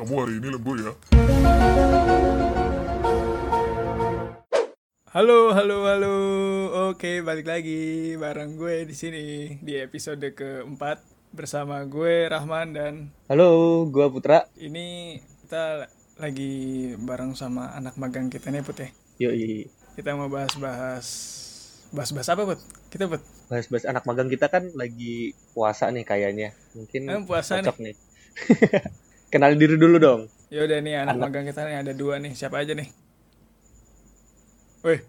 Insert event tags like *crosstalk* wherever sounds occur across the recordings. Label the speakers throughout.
Speaker 1: Kamu hari ini lembur ya?
Speaker 2: Halo, halo, halo. Oke, balik lagi bareng gue di sini di episode keempat bersama gue Rahman dan
Speaker 3: Halo, gua Putra.
Speaker 2: ini kita lagi bareng sama anak magang kita nih Put ya.
Speaker 3: Yoi.
Speaker 2: Kita mau bahas-bahas bahas-bahas apa Put? Kita Put.
Speaker 3: Bahas-bahas anak magang kita kan lagi puasa nih kayaknya. Mungkin
Speaker 2: Eh, puasa
Speaker 3: cocok nih. *laughs* Kenalin diri dulu dong.
Speaker 2: Ya udah nih anak
Speaker 3: Anak.
Speaker 2: magang kita nih ada dua nih. Siapa aja nih? Wih,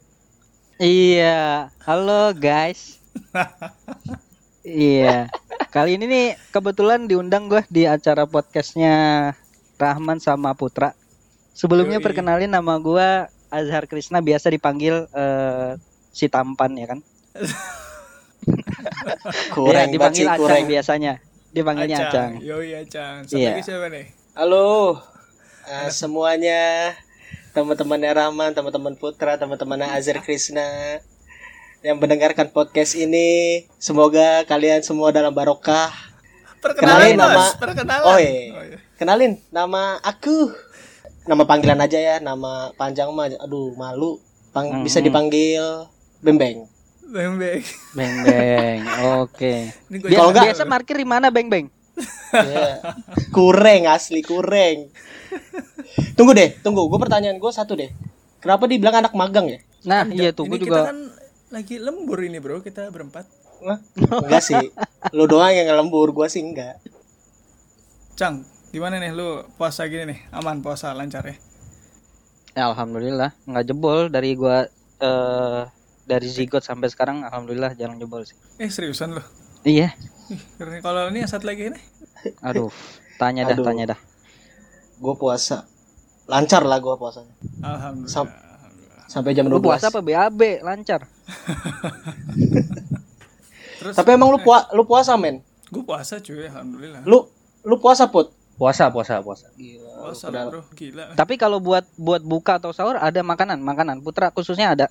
Speaker 4: Iya, halo guys. *laughs* iya, kali ini nih kebetulan diundang gue di acara podcastnya Rahman sama Putra. Sebelumnya
Speaker 2: Yoi.
Speaker 4: perkenalin nama gue Azhar Krisna, biasa dipanggil eh, si tampan ya kan? *laughs*
Speaker 5: Kurang
Speaker 4: ya, dipanggil
Speaker 5: kurang.
Speaker 4: biasanya. Dipanggilnya Acang.
Speaker 2: Yoi Acang. Satu
Speaker 4: Iya.
Speaker 2: lagi siapa nih?
Speaker 5: Halo eh, semuanya teman-temannya Rahman, teman-teman Putra, teman-teman Azhar Krishna yang mendengarkan podcast ini. Semoga kalian semua dalam barokah.
Speaker 2: Perkenalan
Speaker 5: Kenalin nama-
Speaker 2: Mas, perkenalan.
Speaker 5: Oh, iya.
Speaker 2: Oh, iya.
Speaker 5: Kenalin nama aku. Nama panggilan aja ya, nama panjang mah aduh malu. Pang-
Speaker 4: Hmm.
Speaker 5: Bisa dipanggil Bembeng.
Speaker 2: Beng-beng.
Speaker 4: Beng beng. Oke.
Speaker 2: Ini gue
Speaker 4: Biasa,
Speaker 5: Kalau nggak-
Speaker 4: biasa parkir di mana Beng Beng?
Speaker 5: Ya. kureng asli kureng. Tunggu deh, tunggu. Gue pertanyaan gue satu deh. Kenapa dibilang anak magang ya?
Speaker 4: Nah, iya tuh
Speaker 2: ini
Speaker 4: gue
Speaker 2: kita
Speaker 4: juga
Speaker 2: kan lagi lembur ini bro, kita berempat.
Speaker 5: Hah? Enggak sih. Lu doang yang lembur, gua sih enggak.
Speaker 2: Cang, gimana nih lu puasa gini nih? Aman puasa lancar ya?
Speaker 4: Ya, alhamdulillah nggak jebol dari gua eh dari zigot sampai sekarang alhamdulillah jarang jebol sih.
Speaker 2: Eh seriusan lu?
Speaker 4: Iya.
Speaker 2: Kalau ini yang satu lagi ini?
Speaker 4: Aduh, tanya dah,
Speaker 5: Aduh.
Speaker 4: tanya dah.
Speaker 5: Gua puasa. Lancar lah gua puasanya.
Speaker 2: Alhamdulillah.
Speaker 5: Sam- Sampai jam 12.
Speaker 4: Lu puasa apa BAB lancar? *laughs*
Speaker 2: Terus
Speaker 5: Tapi emang lu pua lu puasa, men?
Speaker 2: gue puasa cuy, alhamdulillah.
Speaker 5: Lu lu puasa, Put?
Speaker 3: Puasa, puasa, puasa.
Speaker 2: puasa lah, bro, gila.
Speaker 4: Tapi kalau buat buat buka atau sahur ada makanan, makanan. Putra khususnya ada.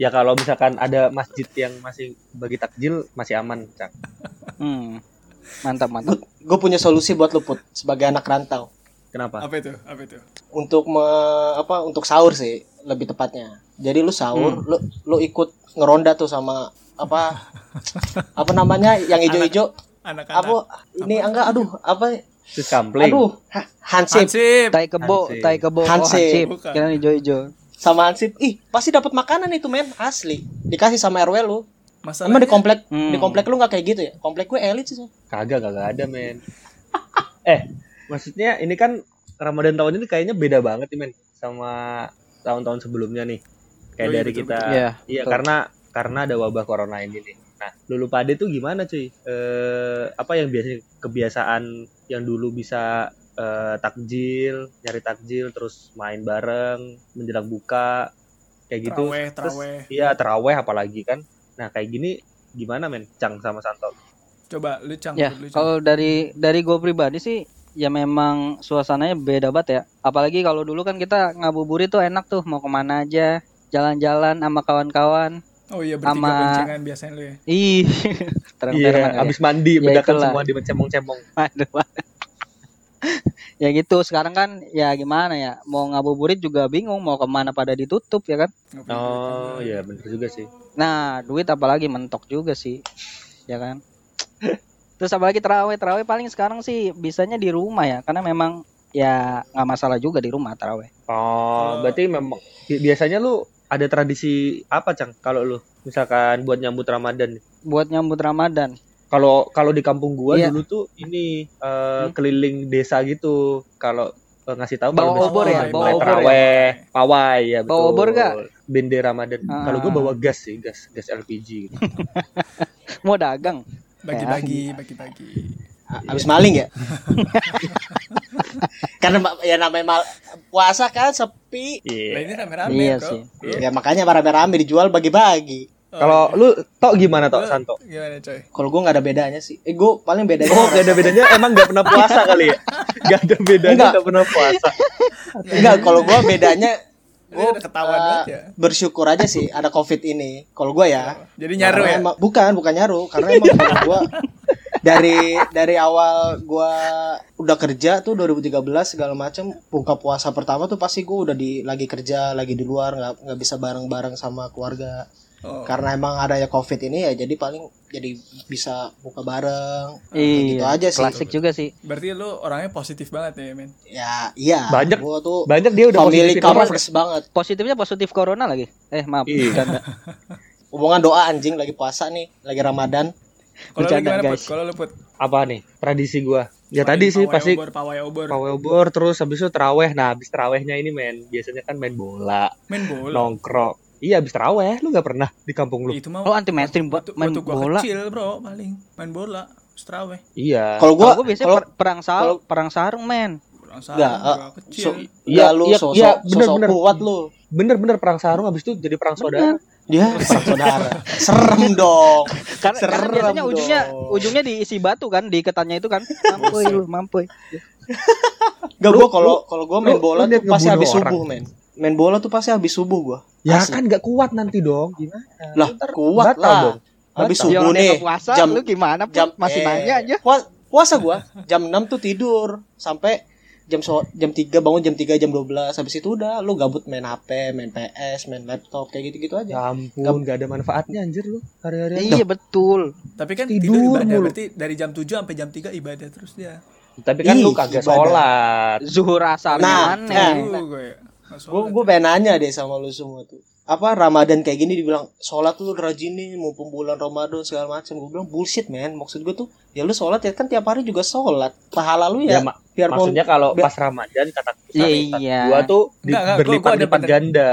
Speaker 3: Ya kalau misalkan ada masjid yang masih bagi takjil masih aman, Cak.
Speaker 4: Hmm. Mantap, mantap.
Speaker 5: Gue punya solusi buat lu, Put, sebagai anak rantau.
Speaker 3: Kenapa?
Speaker 2: Apa itu? Apa itu?
Speaker 5: Untuk me, apa untuk sahur sih lebih tepatnya. Jadi lu sahur, lu lu ikut ngeronda tuh sama apa *laughs* apa namanya yang hijau-hijau
Speaker 2: Anak-anak.
Speaker 5: apa ini enggak aduh apa
Speaker 3: kampling.
Speaker 5: aduh ha- hansip
Speaker 2: Hansip.
Speaker 4: Tai kebo,
Speaker 3: Hansip.
Speaker 4: tai kebo, oh,
Speaker 5: Hansip.
Speaker 4: hansip.
Speaker 2: Bukan.
Speaker 4: Kira hijau-hijau.
Speaker 5: sama hansip ih pasti dapat makanan itu men asli dikasih sama RW lu
Speaker 2: Masalahnya,
Speaker 5: Emang di komplek
Speaker 4: Hmm.
Speaker 5: di komplek lu nggak kayak gitu ya? Komplek gue elit sih.
Speaker 3: Kagak, kagak ada, men. *laughs* eh, maksudnya ini kan Ramadan tahun ini kayaknya beda banget nih, men, sama tahun-tahun sebelumnya nih. Kayak
Speaker 2: Oh, iya,
Speaker 3: dari
Speaker 2: betul,
Speaker 3: kita
Speaker 4: betul. Iya,
Speaker 3: Iya,
Speaker 4: betul.
Speaker 3: karena karena ada wabah corona ini nih. Nah, lulu pade tuh gimana, cuy? Eh, apa yang biasa kebiasaan yang dulu bisa eh, takjil, nyari takjil, terus main bareng, menjelang buka, kayak gitu.
Speaker 2: Terawih,
Speaker 3: Terus,
Speaker 2: terawih.
Speaker 3: Iya, teraweh apalagi kan. Nah, kayak gini gimana, men? Cang sama Santo.
Speaker 2: Coba lu cang,
Speaker 4: Ya,
Speaker 2: lu cang.
Speaker 4: kalau dari dari gue pribadi sih ya memang suasananya beda banget ya. Apalagi kalau dulu kan kita ngabuburit tuh enak tuh mau ke mana aja, jalan-jalan sama kawan-kawan.
Speaker 2: Oh iya bertiga
Speaker 4: sama-
Speaker 2: boncengan biasanya lu ya.
Speaker 4: Ih, *laughs* terang-terangan
Speaker 3: Iya, abis mandi
Speaker 4: Ya,
Speaker 3: bedakan
Speaker 4: itulah.
Speaker 3: semua dicemong-cemong.
Speaker 4: Aduh. *laughs* ya gitu sekarang kan ya gimana ya mau ngabuburit juga bingung mau ke mana pada ditutup ya kan
Speaker 3: Oh, iya bener juga sih.
Speaker 4: nah duit apalagi mentok juga sih ya kan *laughs* terus apalagi terawih terawih paling sekarang sih bisanya di rumah ya karena memang ya nggak masalah juga di rumah terawih
Speaker 3: Oh, berarti memang bi- biasanya lu ada tradisi apa, Cang? Kalau lu misalkan buat nyambut Ramadan
Speaker 4: buat nyambut Ramadan
Speaker 3: Kalau kalau di kampung gua
Speaker 4: Iya.
Speaker 3: dulu tuh ini eh,
Speaker 4: Hmm.
Speaker 3: keliling desa gitu. Kalau eh, ngasih tahu
Speaker 4: Bawa obor ya?
Speaker 3: mulai
Speaker 4: Bawa
Speaker 3: mulai
Speaker 4: obor ya?
Speaker 3: terawih, pawai ya betul.
Speaker 4: Bawa obor nggak?
Speaker 3: Bendera Ramadan.
Speaker 4: Ah.
Speaker 3: Kalau gua bawa gas sih, gas gas LPG gitu. *laughs*
Speaker 4: mau dagang
Speaker 2: Bagi-bagi, bagi-bagi.
Speaker 5: A- Abis maling ya? Karena ya namanya mal puasa kan sepi.
Speaker 2: Nah
Speaker 3: Iya.
Speaker 2: ini rame-rame
Speaker 4: Iya
Speaker 2: bro.
Speaker 4: sih.
Speaker 2: Bro.
Speaker 5: Ya makanya rame-rame dijual bagi-bagi.
Speaker 2: Oh,
Speaker 3: Kalau
Speaker 2: iya.
Speaker 3: lu tok gimana tok Santo?
Speaker 2: Gimana coy?
Speaker 5: Kalau gue nggak ada bedanya sih. Eh gue paling bedanya.
Speaker 3: Oh, gak ada bedanya emang gak pernah puasa kali ya? Gak ada bedanya
Speaker 5: Enggak.
Speaker 3: gak pernah puasa.
Speaker 5: Enggak, kalau gue bedanya
Speaker 2: Ini
Speaker 5: gue
Speaker 2: udah ketahuan banget ya.
Speaker 5: bersyukur aja sih ada covid ini. Kalau gue ya.
Speaker 2: Jadi nyaru ya.
Speaker 5: emang- bukan, bukan nyaru. Karena emang *laughs* kalau gue dari dari awal gua udah kerja tuh 2013 segala macam buka puasa pertama tuh pasti gua udah di lagi kerja lagi di luar nggak nggak bisa bareng-bareng sama keluarga
Speaker 2: Oh.
Speaker 5: karena emang ada ya covid ini ya jadi paling jadi bisa buka bareng
Speaker 4: Iya,
Speaker 5: gitu aja sih
Speaker 4: klasik juga sih.
Speaker 2: Berarti lu orangnya positif banget ya, men.
Speaker 5: ya iya
Speaker 3: Banyak-
Speaker 5: gua tuh
Speaker 3: Banyak dia udah
Speaker 5: family
Speaker 3: positif
Speaker 5: banget
Speaker 4: Positifnya positif corona lagi. Eh maaf,
Speaker 3: Iya.
Speaker 5: hubungan doa anjing lagi puasa nih lagi ramadan
Speaker 2: Kalau lu
Speaker 4: Bercanda,
Speaker 2: gimana,
Speaker 4: guys.
Speaker 2: Kalau lu put
Speaker 3: Apa nih? Tradisi gua. Ya tadi sih pasti
Speaker 2: obor, pawai obor.
Speaker 3: pawai obor terus habis itu teraweh. Nah, habis terawehnya ini men, biasanya kan main bola,
Speaker 2: Main bola.
Speaker 3: nongkrong. Iya, habis teraweh lu nggak pernah di kampung lu.
Speaker 2: Itu mah
Speaker 4: Oh anti mainstream buat main
Speaker 2: waktu gua
Speaker 4: bola.
Speaker 2: kecil, Bro, paling main bola. Straweh.
Speaker 3: Iya.
Speaker 5: kalau
Speaker 4: Gua,
Speaker 5: gua
Speaker 4: gua biasanya
Speaker 5: kalau
Speaker 4: per- perang sar
Speaker 5: kalau-
Speaker 4: perang sarung men.
Speaker 5: Enggak,
Speaker 2: sarung,
Speaker 5: eh,
Speaker 2: gua kecil.
Speaker 5: so-
Speaker 3: Iya,
Speaker 5: ya lu
Speaker 3: iya,
Speaker 5: sosok
Speaker 3: iya, bener,
Speaker 5: sosok
Speaker 3: bener.
Speaker 5: kuat lu
Speaker 3: Bener-bener perang sarung habis itu jadi perang saudara.
Speaker 5: Dia perang saudara *laughs* serem dong
Speaker 4: Karena, karena
Speaker 5: Serem
Speaker 4: biasanya ujungnya
Speaker 5: dong.
Speaker 4: ujungnya diisi batu kan di ketannya itu kan. *laughs* Mampuy lu, mampuy.
Speaker 5: Gak gua kalau kalau gua main bola
Speaker 3: lu
Speaker 5: tuh pasti habis
Speaker 3: orang.
Speaker 5: subuh men main bola tuh pasti habis subuh gua
Speaker 3: Ya
Speaker 5: Asli.
Speaker 3: kan nggak kuat nanti dong. Gimana?
Speaker 5: lah
Speaker 3: Ntar
Speaker 5: kuat
Speaker 3: batal
Speaker 5: lah
Speaker 3: dong.
Speaker 5: habis
Speaker 3: Batal.
Speaker 5: Subuh nih
Speaker 4: puasa,
Speaker 5: jam
Speaker 4: lu gimana?
Speaker 5: Jam
Speaker 4: Masih
Speaker 5: eh,
Speaker 4: nanya aja.
Speaker 5: puas- puasa gua jam 6 tuh tidur sampai jam so, jam 3 bangun jam 3 jam 12 habis itu udah lu gabut main HP main PS main laptop kayak gitu-gitu aja
Speaker 3: Ya ampun, nggak ada manfaatnya anjir lu hari-hari.
Speaker 4: Iya betul.
Speaker 2: Tapi kan
Speaker 3: Tidur
Speaker 2: tidur, ibadah,
Speaker 3: mulu.
Speaker 2: berarti dari jam 7 sampai jam 3 ibadah terus dia.
Speaker 3: Tapi kan lu
Speaker 5: Ih,
Speaker 3: kagak
Speaker 5: ibadah.
Speaker 3: sholat.
Speaker 4: Zuhur asar
Speaker 5: Nah,
Speaker 4: aneh.
Speaker 5: nah.
Speaker 2: Gue.
Speaker 5: gue pengen nanya deh sama lu semua tuh apa Ramadan kayak gini dibilang sholat tuh rajin nih mumpung bulan Ramadan segala macam gue bilang bullshit man maksud gue tuh ya lu sholat ya kan tiap hari juga sholat pahala lu
Speaker 3: Ya,
Speaker 5: ya,
Speaker 3: ma-
Speaker 5: biarpun
Speaker 3: maksudnya kalau
Speaker 5: biar-
Speaker 3: pas Ramadan kata
Speaker 4: Iya, iya.
Speaker 3: gua tuh berlipat-lipat
Speaker 2: ada
Speaker 3: ganda.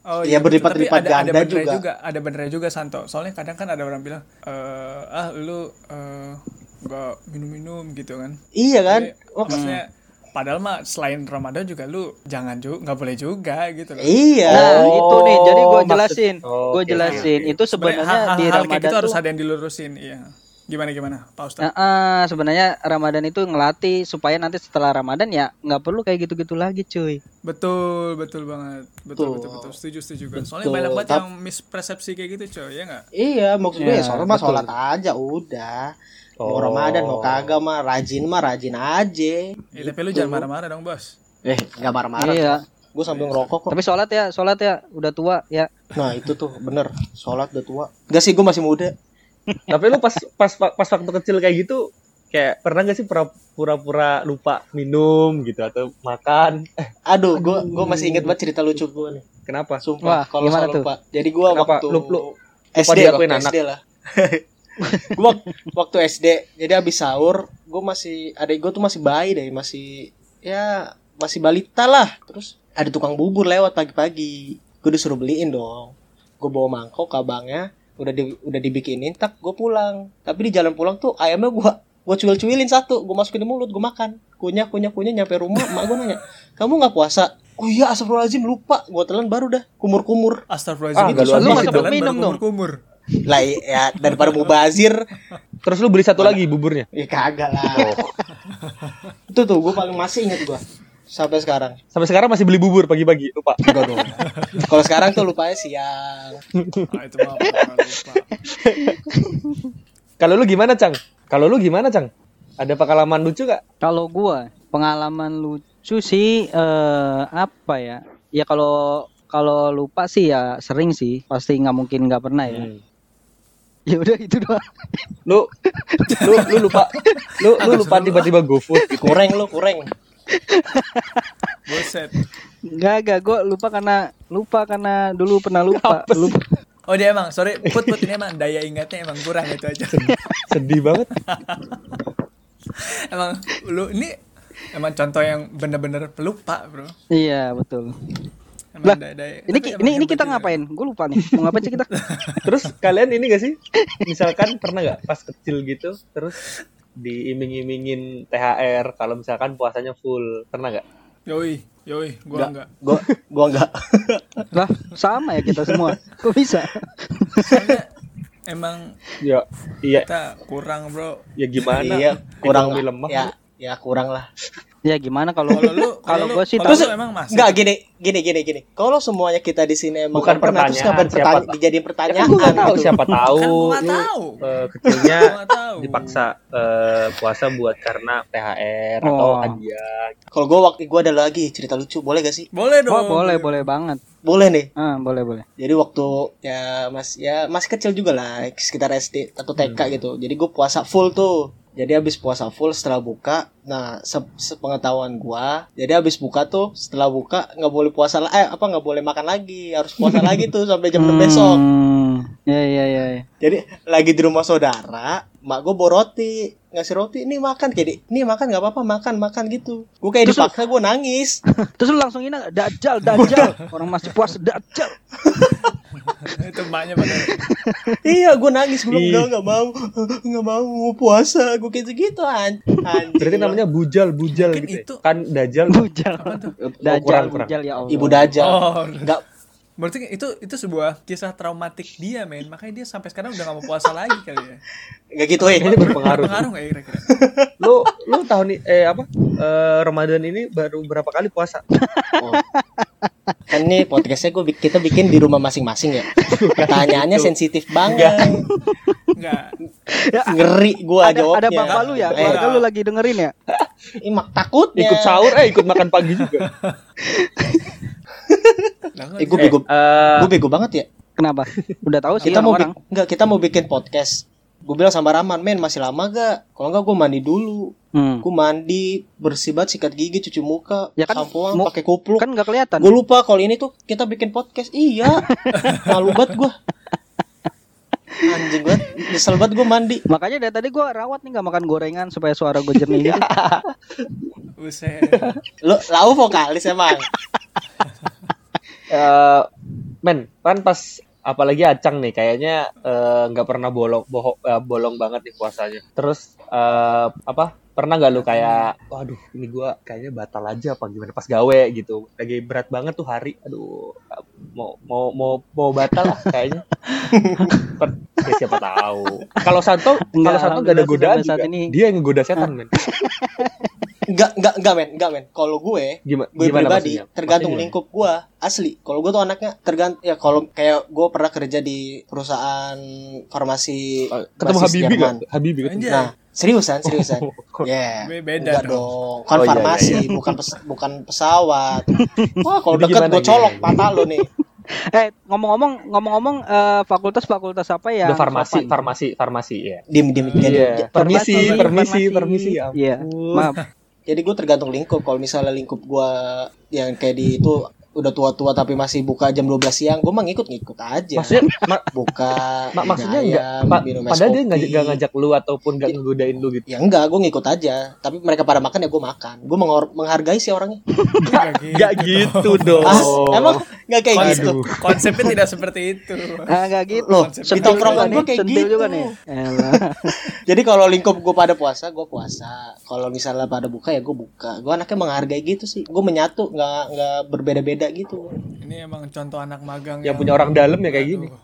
Speaker 2: Oh,
Speaker 5: Iya,
Speaker 2: betul.
Speaker 5: berlipat-lipat
Speaker 2: Tapi ada, ada
Speaker 5: ganda
Speaker 2: benernya
Speaker 5: juga.
Speaker 2: juga. Ada benernya juga Santo. Soalnya kadang kan ada orang bilang, eh ah lu eh nggak minum-minum gitu kan.
Speaker 5: iya kan
Speaker 2: Jadi, maksudnya padahal mah selain Ramadan juga lu jangan juga nggak boleh juga gitu loh.
Speaker 5: iya
Speaker 4: Nah,
Speaker 3: Oh,
Speaker 4: itu nih. Jadi gue
Speaker 3: maksud-
Speaker 4: jelasin.
Speaker 3: Oh,
Speaker 4: gue jelasin. Itu sebenarnya di
Speaker 2: hal-hal kayak
Speaker 4: Ramadan
Speaker 2: gitu harus ada yang dilurusin, iya. Gimana gimana, Pak Ustadz?
Speaker 4: Nah, eh, sebenarnya Ramadan itu ngelatih supaya nanti setelah Ramadan ya nggak perlu kayak gitu-gitu lagi, cuy.
Speaker 2: Betul, betul banget. Betul,
Speaker 5: Betul.
Speaker 2: betul, betul. Setuju, setuju kan. Soalnya
Speaker 5: Betul.
Speaker 2: banyak banget
Speaker 5: Tap-
Speaker 2: yang mispersepsi kayak gitu, coy, ya nggak?
Speaker 5: iya maksud gue
Speaker 4: Iya,
Speaker 5: ya sholat mah
Speaker 4: betul.
Speaker 5: sholat aja udah
Speaker 3: Oh.
Speaker 5: mau Ramadan mau kagak mah rajin mah rajin aja
Speaker 2: Ya, tapi lu jangan marah-marah dong, Bos.
Speaker 5: eh nggak marah-marah
Speaker 4: Iya.
Speaker 5: gue sambil ngerokok kok
Speaker 4: Tapi sholat ya, sholat ya, udah tua ya.
Speaker 5: nah itu tuh bener sholat udah tua Enggak sih gue masih muda
Speaker 3: Tapi lu pas pas pas waktu kecil kayak gitu kayak pernah gak sih pura- pura-pura lupa minum gitu atau makan? Eh,
Speaker 5: aduh gue gue masih inget banget cerita lucu gue nih
Speaker 3: kenapa?
Speaker 5: Sumpah, kalau
Speaker 4: gimana
Speaker 5: soal
Speaker 4: tuh?
Speaker 5: lupa. Jadi gua
Speaker 3: Kenapa?
Speaker 5: waktu
Speaker 3: Lu- lu-
Speaker 5: SD
Speaker 3: anak?
Speaker 5: SD lah. *laughs* gua wak- waktu SD, jadi habis sahur, gua masih adik gua tuh masih bayi deh, masih ya masih balita lah. Terus ada tukang bubur lewat pagi-pagi. Gua disuruh beliin dong. Gua bawa mangkok ke abangnya, udah di, udah dibikinin, tak gua pulang. Tapi di jalan pulang tuh ayamnya gua gua cuil-cuilin satu, gua masukin di mulut, gua makan. Kunyah, kunyah, kunyah nyampe rumah, mak gua nanya, "Kamu nggak puasa?" Oh iya, astagfirullahaladzim lupa. Gua telan baru dah kumur-kumur.
Speaker 2: Astagfirullahaladzim.
Speaker 3: Ah, nggak lu
Speaker 4: Minum
Speaker 2: baru
Speaker 4: dong.
Speaker 5: Lah ya daripada mubazir
Speaker 3: Terus lu beli satu lagi buburnya?
Speaker 5: ya kagak lah itu tuh gue paling masih inget gue sampai sekarang
Speaker 3: Sampai sekarang masih beli bubur pagi-pagi, lupa.
Speaker 5: enggak dong kalau sekarang tuh lupanya siang
Speaker 2: Ah, itu mah pernah lupa.
Speaker 3: Kalau lu gimana, Cang? Kalau lu gimana, Cang? Ada pengalaman lucu gak?
Speaker 4: Kalau gua pengalaman lucu sih eh apa ya? Ya kalau kalau lupa sih ya sering sih, pasti nggak mungkin nggak pernah ya.
Speaker 3: Hmm.
Speaker 4: Ya udah itu doang.
Speaker 3: Lu lu lu lupa lu lu lupa tiba-tiba GoFood
Speaker 5: kurang lu kurang
Speaker 2: Buset.
Speaker 4: Enggak, enggak, gua lupa karena lupa karena dulu pernah lupa. Lupa.
Speaker 2: Oh dia emang, sorry, put put ini emang daya ingatnya emang kurang itu aja.
Speaker 3: Sedih banget. *laughs*
Speaker 2: emang lu ini emang contoh yang bener-bener pelupa bro.
Speaker 4: Iya, betul.
Speaker 2: Emang
Speaker 4: Lah,
Speaker 2: daya-
Speaker 4: Ini ini ini kita
Speaker 2: juga.
Speaker 4: ngapain? Gue lupa nih. Mau ngapain sih kita? *laughs*
Speaker 3: Terus kalian ini gak sih? Misalkan pernah gak pas kecil gitu terus diiming-imingin THR kalau misalkan puasanya full. Pernah gak?
Speaker 2: Yoi, yoi, gua enggak.
Speaker 5: gue gue enggak *laughs*
Speaker 4: Lah, sama ya kita semua. Kok bisa?
Speaker 2: Soalnya emang
Speaker 3: Ya, iya,
Speaker 2: kita kurang bro.
Speaker 3: ya gimana?
Speaker 5: iya kurang
Speaker 3: Ekonomi lemah.
Speaker 5: ya ya kurang lah
Speaker 4: Ya gimana kalau
Speaker 2: Kalau lu *laughs*
Speaker 4: kalau gua sih tahu
Speaker 2: emang masih.
Speaker 5: Enggak gini, gini, gini, gini. Kalau semuanya kita di sini emang
Speaker 3: Bukan
Speaker 5: pernah terus
Speaker 3: pertanyaan,
Speaker 5: ngapain
Speaker 3: siapa
Speaker 5: pertanyaan,
Speaker 3: Ya
Speaker 5: pertanyaan
Speaker 3: kan tahu
Speaker 5: gitu.
Speaker 3: siapa tahu
Speaker 2: Kan tahu.
Speaker 3: eh, kecilnya dipaksa eh, puasa buat karena THR atau
Speaker 4: Oh.
Speaker 3: hadiah.
Speaker 5: Kalau gua waktu gua ada lagi cerita lucu, boleh gak sih?
Speaker 2: Boleh dong.
Speaker 4: Oh, boleh, boleh banget.
Speaker 5: Boleh nih.
Speaker 4: Ah, boleh, boleh.
Speaker 5: Jadi waktu ya mas ya masih kecil juga lah sekitar SD atau TK
Speaker 3: Hmm.
Speaker 5: gitu. Jadi gue puasa full tuh. Jadi habis puasa full setelah buka, nah se sepengetahuan gua, jadi habis buka tuh setelah buka nggak boleh puasa lah, eh apa nggak boleh makan lagi, harus puasa *laughs* lagi tuh sampai jam 6 besok.
Speaker 4: Ya, ya, ya.
Speaker 5: Jadi lagi di rumah saudara, mak gue bawa roti, ngasih roti, ini makan kayak ini makan nggak apa-apa makan makan gitu. Gue kayak
Speaker 4: Terus
Speaker 5: dipaksa gue nangis. *laughs*
Speaker 4: Terus lu langsung ini dajal, dajal. Orang masih puasa dajal. *laughs* *laughs*
Speaker 2: Itu emaknya pada.
Speaker 5: iya gue nangis belum enggak nggak mau nggak mau mau puasa gue kayak gitu an.
Speaker 3: Berarti namanya bujal, bujal
Speaker 2: Mungkin
Speaker 3: gitu. ya?
Speaker 2: itu-
Speaker 3: Kan dajal.
Speaker 4: Bujal.
Speaker 3: Oh,
Speaker 4: Dajal,
Speaker 3: kurang, kurang.
Speaker 4: bujal ya Allah.
Speaker 5: ibu dajal
Speaker 2: Oh.
Speaker 5: nggak
Speaker 2: Berarti itu itu sebuah kisah traumatik dia, men. Makanya dia sampai sekarang udah gak mau puasa lagi kali ya.
Speaker 5: nggak gitu eh
Speaker 3: Ini berpengaruh.
Speaker 2: Pengaruh gak ya kira-kira? *laughs*
Speaker 3: lu lu tahun ini eh apa? Eh, Ramadan ini baru berapa kali puasa?
Speaker 5: Oh. Kan nih podcastnya gue kita bikin di rumah masing-masing ya pertanyaannya sensitif banget
Speaker 2: Enggak.
Speaker 5: ngeri gue
Speaker 4: Ada,
Speaker 5: jawabnya
Speaker 4: ada bapak lu ya?
Speaker 5: Eh,
Speaker 4: Keluarga lu lagi dengerin ya?
Speaker 5: Ih, mak takutnya
Speaker 3: Ikut sahur eh ikut makan pagi juga. *laughs*
Speaker 5: Eh, gue bego
Speaker 3: Eh,
Speaker 5: gue bego banget ya
Speaker 4: Kenapa? Udah tahu sih
Speaker 5: kita mau
Speaker 4: orang.
Speaker 5: bi- nggak kita mau bikin podcast gue bilang sama Rahman men masih lama gak? Kalau nggak gue mandi dulu.
Speaker 4: Hmm.
Speaker 5: gue mandi bersih banget sikat gigi cuci muka
Speaker 4: Ya kan,
Speaker 5: sampoan pakai kupluk.
Speaker 4: Kan nggak kelihatan.
Speaker 5: gue lupa kalau ini tuh kita bikin podcast. Iya. *laughs* Malu banget gue anjing banget. Nyesel banget gue mandi.
Speaker 4: Makanya dari tadi gua rawat nih nggak makan gorengan supaya suara gue jernih gitu. *laughs*
Speaker 2: Buset.
Speaker 5: lo lau vokalis emang. *laughs*
Speaker 3: Eh, men, kan pas apalagi acang nih kayaknya eh, nggak pernah bolong bohong eh, bolong banget nih puasanya. Terus eh, apa? Pernah nggak lu kayak waduh ini gua kayaknya batal aja apa gimana pas gawe gitu. Lagi berat banget tuh hari. Aduh mau mau mau mau batal lah kayaknya. *laughs* Per- ya siapa tahu. Kalau Santo kalau
Speaker 4: Enggak,
Speaker 3: Santo nggak ada godaan
Speaker 4: saat
Speaker 3: juga.
Speaker 4: ini.
Speaker 3: Dia yang ngegoda setan men.
Speaker 5: Enggak, enggak, enggak men, enggak men. Kalau gue,
Speaker 3: Gimana?
Speaker 5: gue
Speaker 3: gimana
Speaker 5: pribadi
Speaker 3: maksudnya?
Speaker 5: tergantung
Speaker 3: Maksudnya
Speaker 5: lingkup gue asli. Kalau gue tuh anaknya tergantung ya kalau kayak gue pernah kerja di perusahaan farmasi
Speaker 3: gimana? Ketemu
Speaker 5: basis
Speaker 3: Habibi
Speaker 5: Jerman.
Speaker 3: gak? Habibi ketemu.
Speaker 5: Nah, seriusan, seriusan. *laughs* Ya.
Speaker 2: Be- beda
Speaker 5: enggak
Speaker 2: dong.
Speaker 5: dong. Kan
Speaker 3: Oh, iya,
Speaker 5: farmasi,
Speaker 3: iya,
Speaker 5: bukan pes- bukan pesawat. *laughs* Wah, kalau dekat gue colok
Speaker 3: gimana?
Speaker 5: patah lo nih. *laughs*
Speaker 4: eh ngomong-ngomong ngomong-ngomong eh, fakultas-fakultas apa ya?
Speaker 3: Udah farmasi, farmasi, farmasi ya.
Speaker 5: Dim dim jadi.
Speaker 3: Iya. Permisi,
Speaker 4: Farmasi,
Speaker 3: permisi, permisi. ya
Speaker 4: Iya. Maaf.
Speaker 5: Jadi gue tergantung lingkup. Kalau misalnya lingkup gue yang kayak di itu udah tua-tua tapi masih buka jam 12 siang, gue mah ngikut-ngikut aja.
Speaker 3: Maksudnya, ma-
Speaker 5: buka *laughs*
Speaker 3: ma- maksudnya enggak, pa-
Speaker 5: minum es
Speaker 3: padahal dia
Speaker 5: kopi.
Speaker 3: ngajak, gak ngajak lu ataupun gak ngegodain lu gitu.
Speaker 5: ya enggak gue ngikut aja tapi mereka pada makan ya gue makan gue menghargai sih orangnya
Speaker 2: Enggak *laughs*
Speaker 3: Gak gitu dong.
Speaker 5: ah, emang nggak kayak
Speaker 2: Konsep-
Speaker 5: gitu
Speaker 2: Konsepnya tidak seperti itu.
Speaker 4: Ah, enggak gitu.
Speaker 5: Loh, di
Speaker 4: Sentil
Speaker 5: tongkrongan
Speaker 4: juga
Speaker 5: gue
Speaker 4: nih, *laughs*
Speaker 5: kayak
Speaker 4: sentil
Speaker 5: gitu
Speaker 4: juga nih.
Speaker 5: Jadi kalau lingkup gue pada puasa gue puasa kalau misalnya pada buka ya gue buka gue anaknya menghargai gitu sih gue menyatu nggak nggak berbeda-beda gitu
Speaker 2: Ini emang contoh anak magang
Speaker 3: Yang punya orang dalam ya kayak gini. *laughs*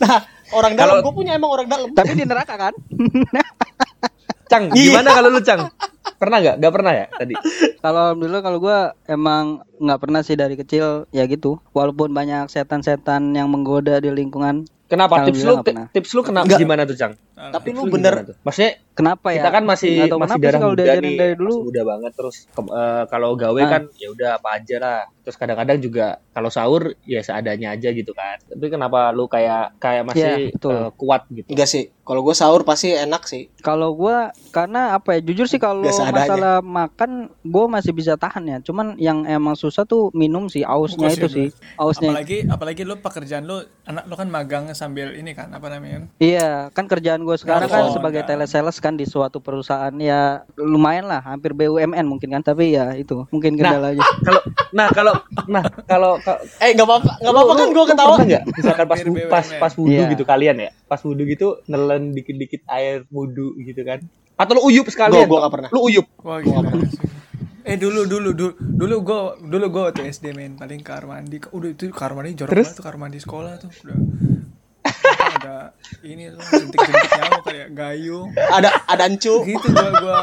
Speaker 5: Nah orang dalam gue punya emang orang dalam
Speaker 4: Tapi di neraka kan? *laughs*
Speaker 3: Cang, gimana kalau lu Cang? Pernah gak? Gak pernah ya tadi?
Speaker 4: Kalau alhamdulillah kalau gua emang nggak pernah sih dari kecil ya gitu. Walaupun banyak setan-setan yang menggoda di lingkungan.
Speaker 3: Kenapa? Tips lu,
Speaker 4: nggak
Speaker 3: tips lu kenapa? Gimana tuh Cang?
Speaker 5: tapi lu bener?
Speaker 3: Maksudnya
Speaker 4: Kenapa ya?
Speaker 3: kita kan masih
Speaker 4: tahu
Speaker 3: masih
Speaker 4: kenapa sih
Speaker 3: darah
Speaker 4: kalau
Speaker 3: muda
Speaker 4: diajarin
Speaker 3: nih,
Speaker 4: dari dulu.
Speaker 3: masih muda banget terus ke- eh, kalau gawe
Speaker 4: Ah.
Speaker 3: kan ya udah apa aja lah. Terus kadang-kadang juga kalau sahur ya seadanya aja gitu kan. Tapi kenapa lu kayak kayak masih
Speaker 4: betul.
Speaker 3: eh, kuat gitu?
Speaker 5: enggak sih kalau gue sahur pasti enak sih
Speaker 4: Kalau gua karena apa ya? Jujur sih kalau masalah makan gua masih bisa tahan ya. Cuman yang emang susah tuh minum sih, ausnya itu
Speaker 2: ya,
Speaker 4: sih. Ausnya.
Speaker 2: Apalagi apalagi lu pekerjaan lu anak lu kan magang sambil ini kan apa namanya?
Speaker 4: Iya, kan kerjaan gue sekarang kan
Speaker 2: Oh,
Speaker 4: sebagai
Speaker 2: enggak.
Speaker 4: telesales kan di suatu perusahaan ya lumayan lah, hampir BUMN mungkin kan, tapi ya itu mungkin kendala aja. *laughs*
Speaker 3: Kalau nah kalau nah kalau ka-
Speaker 5: eh nggak apa-apa nggak apa-apa kan gue ketawa
Speaker 3: pernah nggak? Misalkan pas pas pas wudu
Speaker 4: Iya.
Speaker 3: gitu kalian ya. Pas wudu gitu nelen dikit-dikit air wudu gitu kan. Atau lu uyup sekalian.
Speaker 5: gue nggak pernah
Speaker 3: Lu uyup.
Speaker 2: Wah gila. Eh dulu dulu dulu dulu gue dulu gue waktu SD main paling kamar mandi udah itu kamar mandi jorok
Speaker 3: Terus?
Speaker 2: banget tuh kamar mandi sekolah tuh udah ada ini tuh jentik-jentik nyamuk kayak gayung.
Speaker 5: Ada ada ancu.
Speaker 2: Gitu gua gua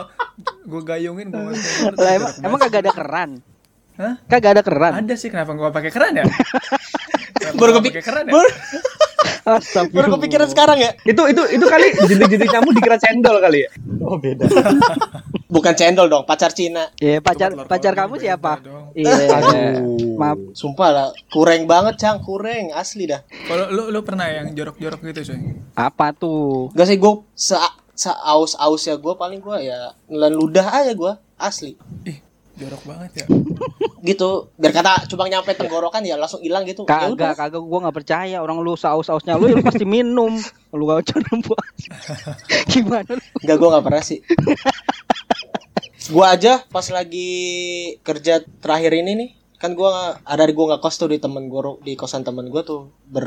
Speaker 2: gua gayungin gua masukin.
Speaker 4: Lah, emang, emang kagak ada keran.
Speaker 2: Hah?
Speaker 4: Kagak ada keran.
Speaker 2: Ada sih kenapa gua pakai keran ya? *laughs*
Speaker 5: Baru
Speaker 2: gua
Speaker 5: kepik-
Speaker 2: pakai keran ya?
Speaker 5: Baru, *laughs*
Speaker 4: Astagfirullah.
Speaker 5: baru kepikiran sekarang ya?
Speaker 3: Itu itu itu kali jentik-jentik nyamuk dikira cendol kali ya.
Speaker 5: Oh beda. *laughs* Bukan cendol dong, pacar Cina.
Speaker 4: Iya, pacar
Speaker 2: Telur
Speaker 4: pacar kamu siapa? Iya.
Speaker 3: Aduh.
Speaker 4: Maaf.
Speaker 5: Sumpah lah, kurang banget cang, kurang asli dah.
Speaker 2: Kalau lu lu pernah yang jorok-jorok gitu, coy?
Speaker 4: Apa tuh?
Speaker 5: Gak sih gue se se aus aus ya gue paling gue ya nelan ludah aja gue asli
Speaker 2: Ih, jorok banget ya.
Speaker 5: gitu biar kata cuma nyampe tenggorokan ya langsung hilang gitu ya
Speaker 4: Kagak, kagak gua nggak percaya orang lu saus-sausnya lu ya pasti minum. Lu gak coba buat. *laughs* Gimana lu?
Speaker 5: Enggak gue nggak pernah sih *laughs* gue aja pas lagi kerja terakhir ini nih kan gue ada di gue nggak kos tuh di temen gue di kosan temen gue tuh ber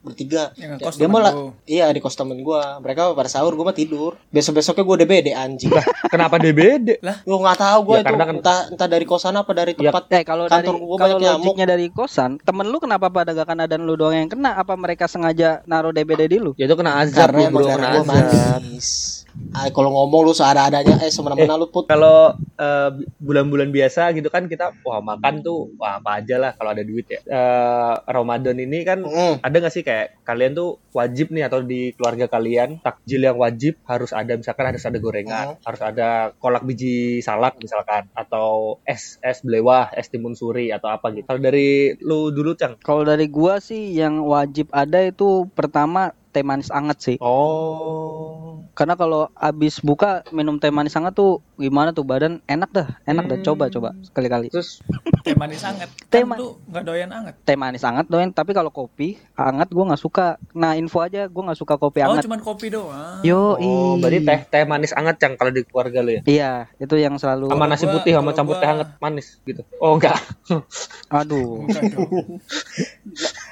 Speaker 5: bertiga Ya, dia lah
Speaker 2: lu.
Speaker 5: iya di kos temen gue mereka pada sahur gue mah tidur besok besoknya gue DBD anjing
Speaker 3: Kenapa DBD?
Speaker 5: gue nggak tahu gue
Speaker 3: Ya,
Speaker 5: itu
Speaker 3: karena kan-
Speaker 5: entah entah dari kosan apa dari
Speaker 3: Ya,
Speaker 5: tempat
Speaker 4: Eh kalau dari
Speaker 5: Kantor gua
Speaker 4: kalau
Speaker 5: banyak nyamuk.
Speaker 4: dari kosan, temen lu kenapa pada gak kena dan lu doang yang kena? Apa mereka sengaja naruh DBD di lu?
Speaker 3: Ya itu kena azab
Speaker 5: karena
Speaker 3: bro, kena
Speaker 5: gue
Speaker 3: azab.
Speaker 5: manis Ah, kalau ngomong lu seada-adanya eh semena-mena lu put
Speaker 3: Kalau eh, bulan-bulan biasa gitu kan kita wah makan tuh wah apa aja lah kalau ada duit ya. Eh, Ramadan ini kan
Speaker 5: Mm.
Speaker 3: ada nggak sih kayak kalian tuh wajib nih atau di keluarga kalian takjil yang wajib harus ada misalkan harus ada gorengan, harus ada kolak biji salak misalkan atau es es belewah, es timun suri atau apa gitu. Kalau dari lu dulu Cang.
Speaker 4: Kalau dari gua sih yang wajib ada itu pertama teh manis anget sih.
Speaker 3: Oh.
Speaker 4: Karena kalau abis buka minum teh manis anget tuh gimana tuh badan enak dah, enak dah. Coba coba sekali-kali.
Speaker 3: Terus
Speaker 2: Teh manis anget.
Speaker 4: Teh
Speaker 2: Kan lu nggak doyan anget.
Speaker 4: Teh manis anget doang, tapi kalau kopi anget gua nggak suka. Nah info aja gua nggak suka kopi
Speaker 2: Oh,
Speaker 4: anget.
Speaker 2: cuman kopi doang.
Speaker 4: Yo,
Speaker 3: oh, berarti teh teh manis anget Cang kalau di keluarga lu ya.
Speaker 4: Iya, itu yang selalu.
Speaker 3: Sama nasi
Speaker 2: gua-
Speaker 3: putih sama campur
Speaker 2: gua-
Speaker 3: teh hangat manis gitu. Oh enggak.
Speaker 4: Aduh. *laughs*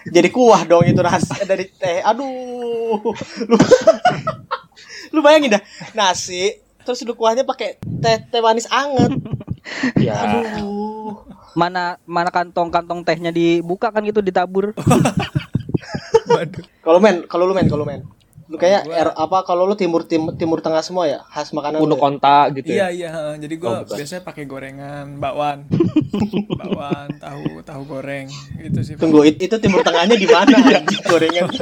Speaker 5: Jadi kuah dong itu rasa dari teh. Aduh. Lu lu bayangin dah nasi terus lu kuahnya pakai teh teh manis anget.
Speaker 3: Ya.
Speaker 5: aduh.
Speaker 4: Mana mana kantong-kantong tehnya dibuka kan gitu ditabur. *laughs*
Speaker 5: Kalau men kalau lu men kalau men lu kayak
Speaker 2: Gua-
Speaker 5: er, apa kalau lu timur timur timur tengah semua ya khas makanan
Speaker 3: Kuno
Speaker 5: lu ya?
Speaker 3: konta gitu
Speaker 2: Iya
Speaker 3: ya.
Speaker 2: iya, heeh. jadi
Speaker 3: Oh,
Speaker 2: gua
Speaker 3: bukan.
Speaker 2: biasanya pakai gorengan, bakwan, *laughs* bakwan, tahu tahu goreng gitu sih.
Speaker 5: tunggu it- itu timur tengahnya di mana *laughs* anjing gorengan *laughs*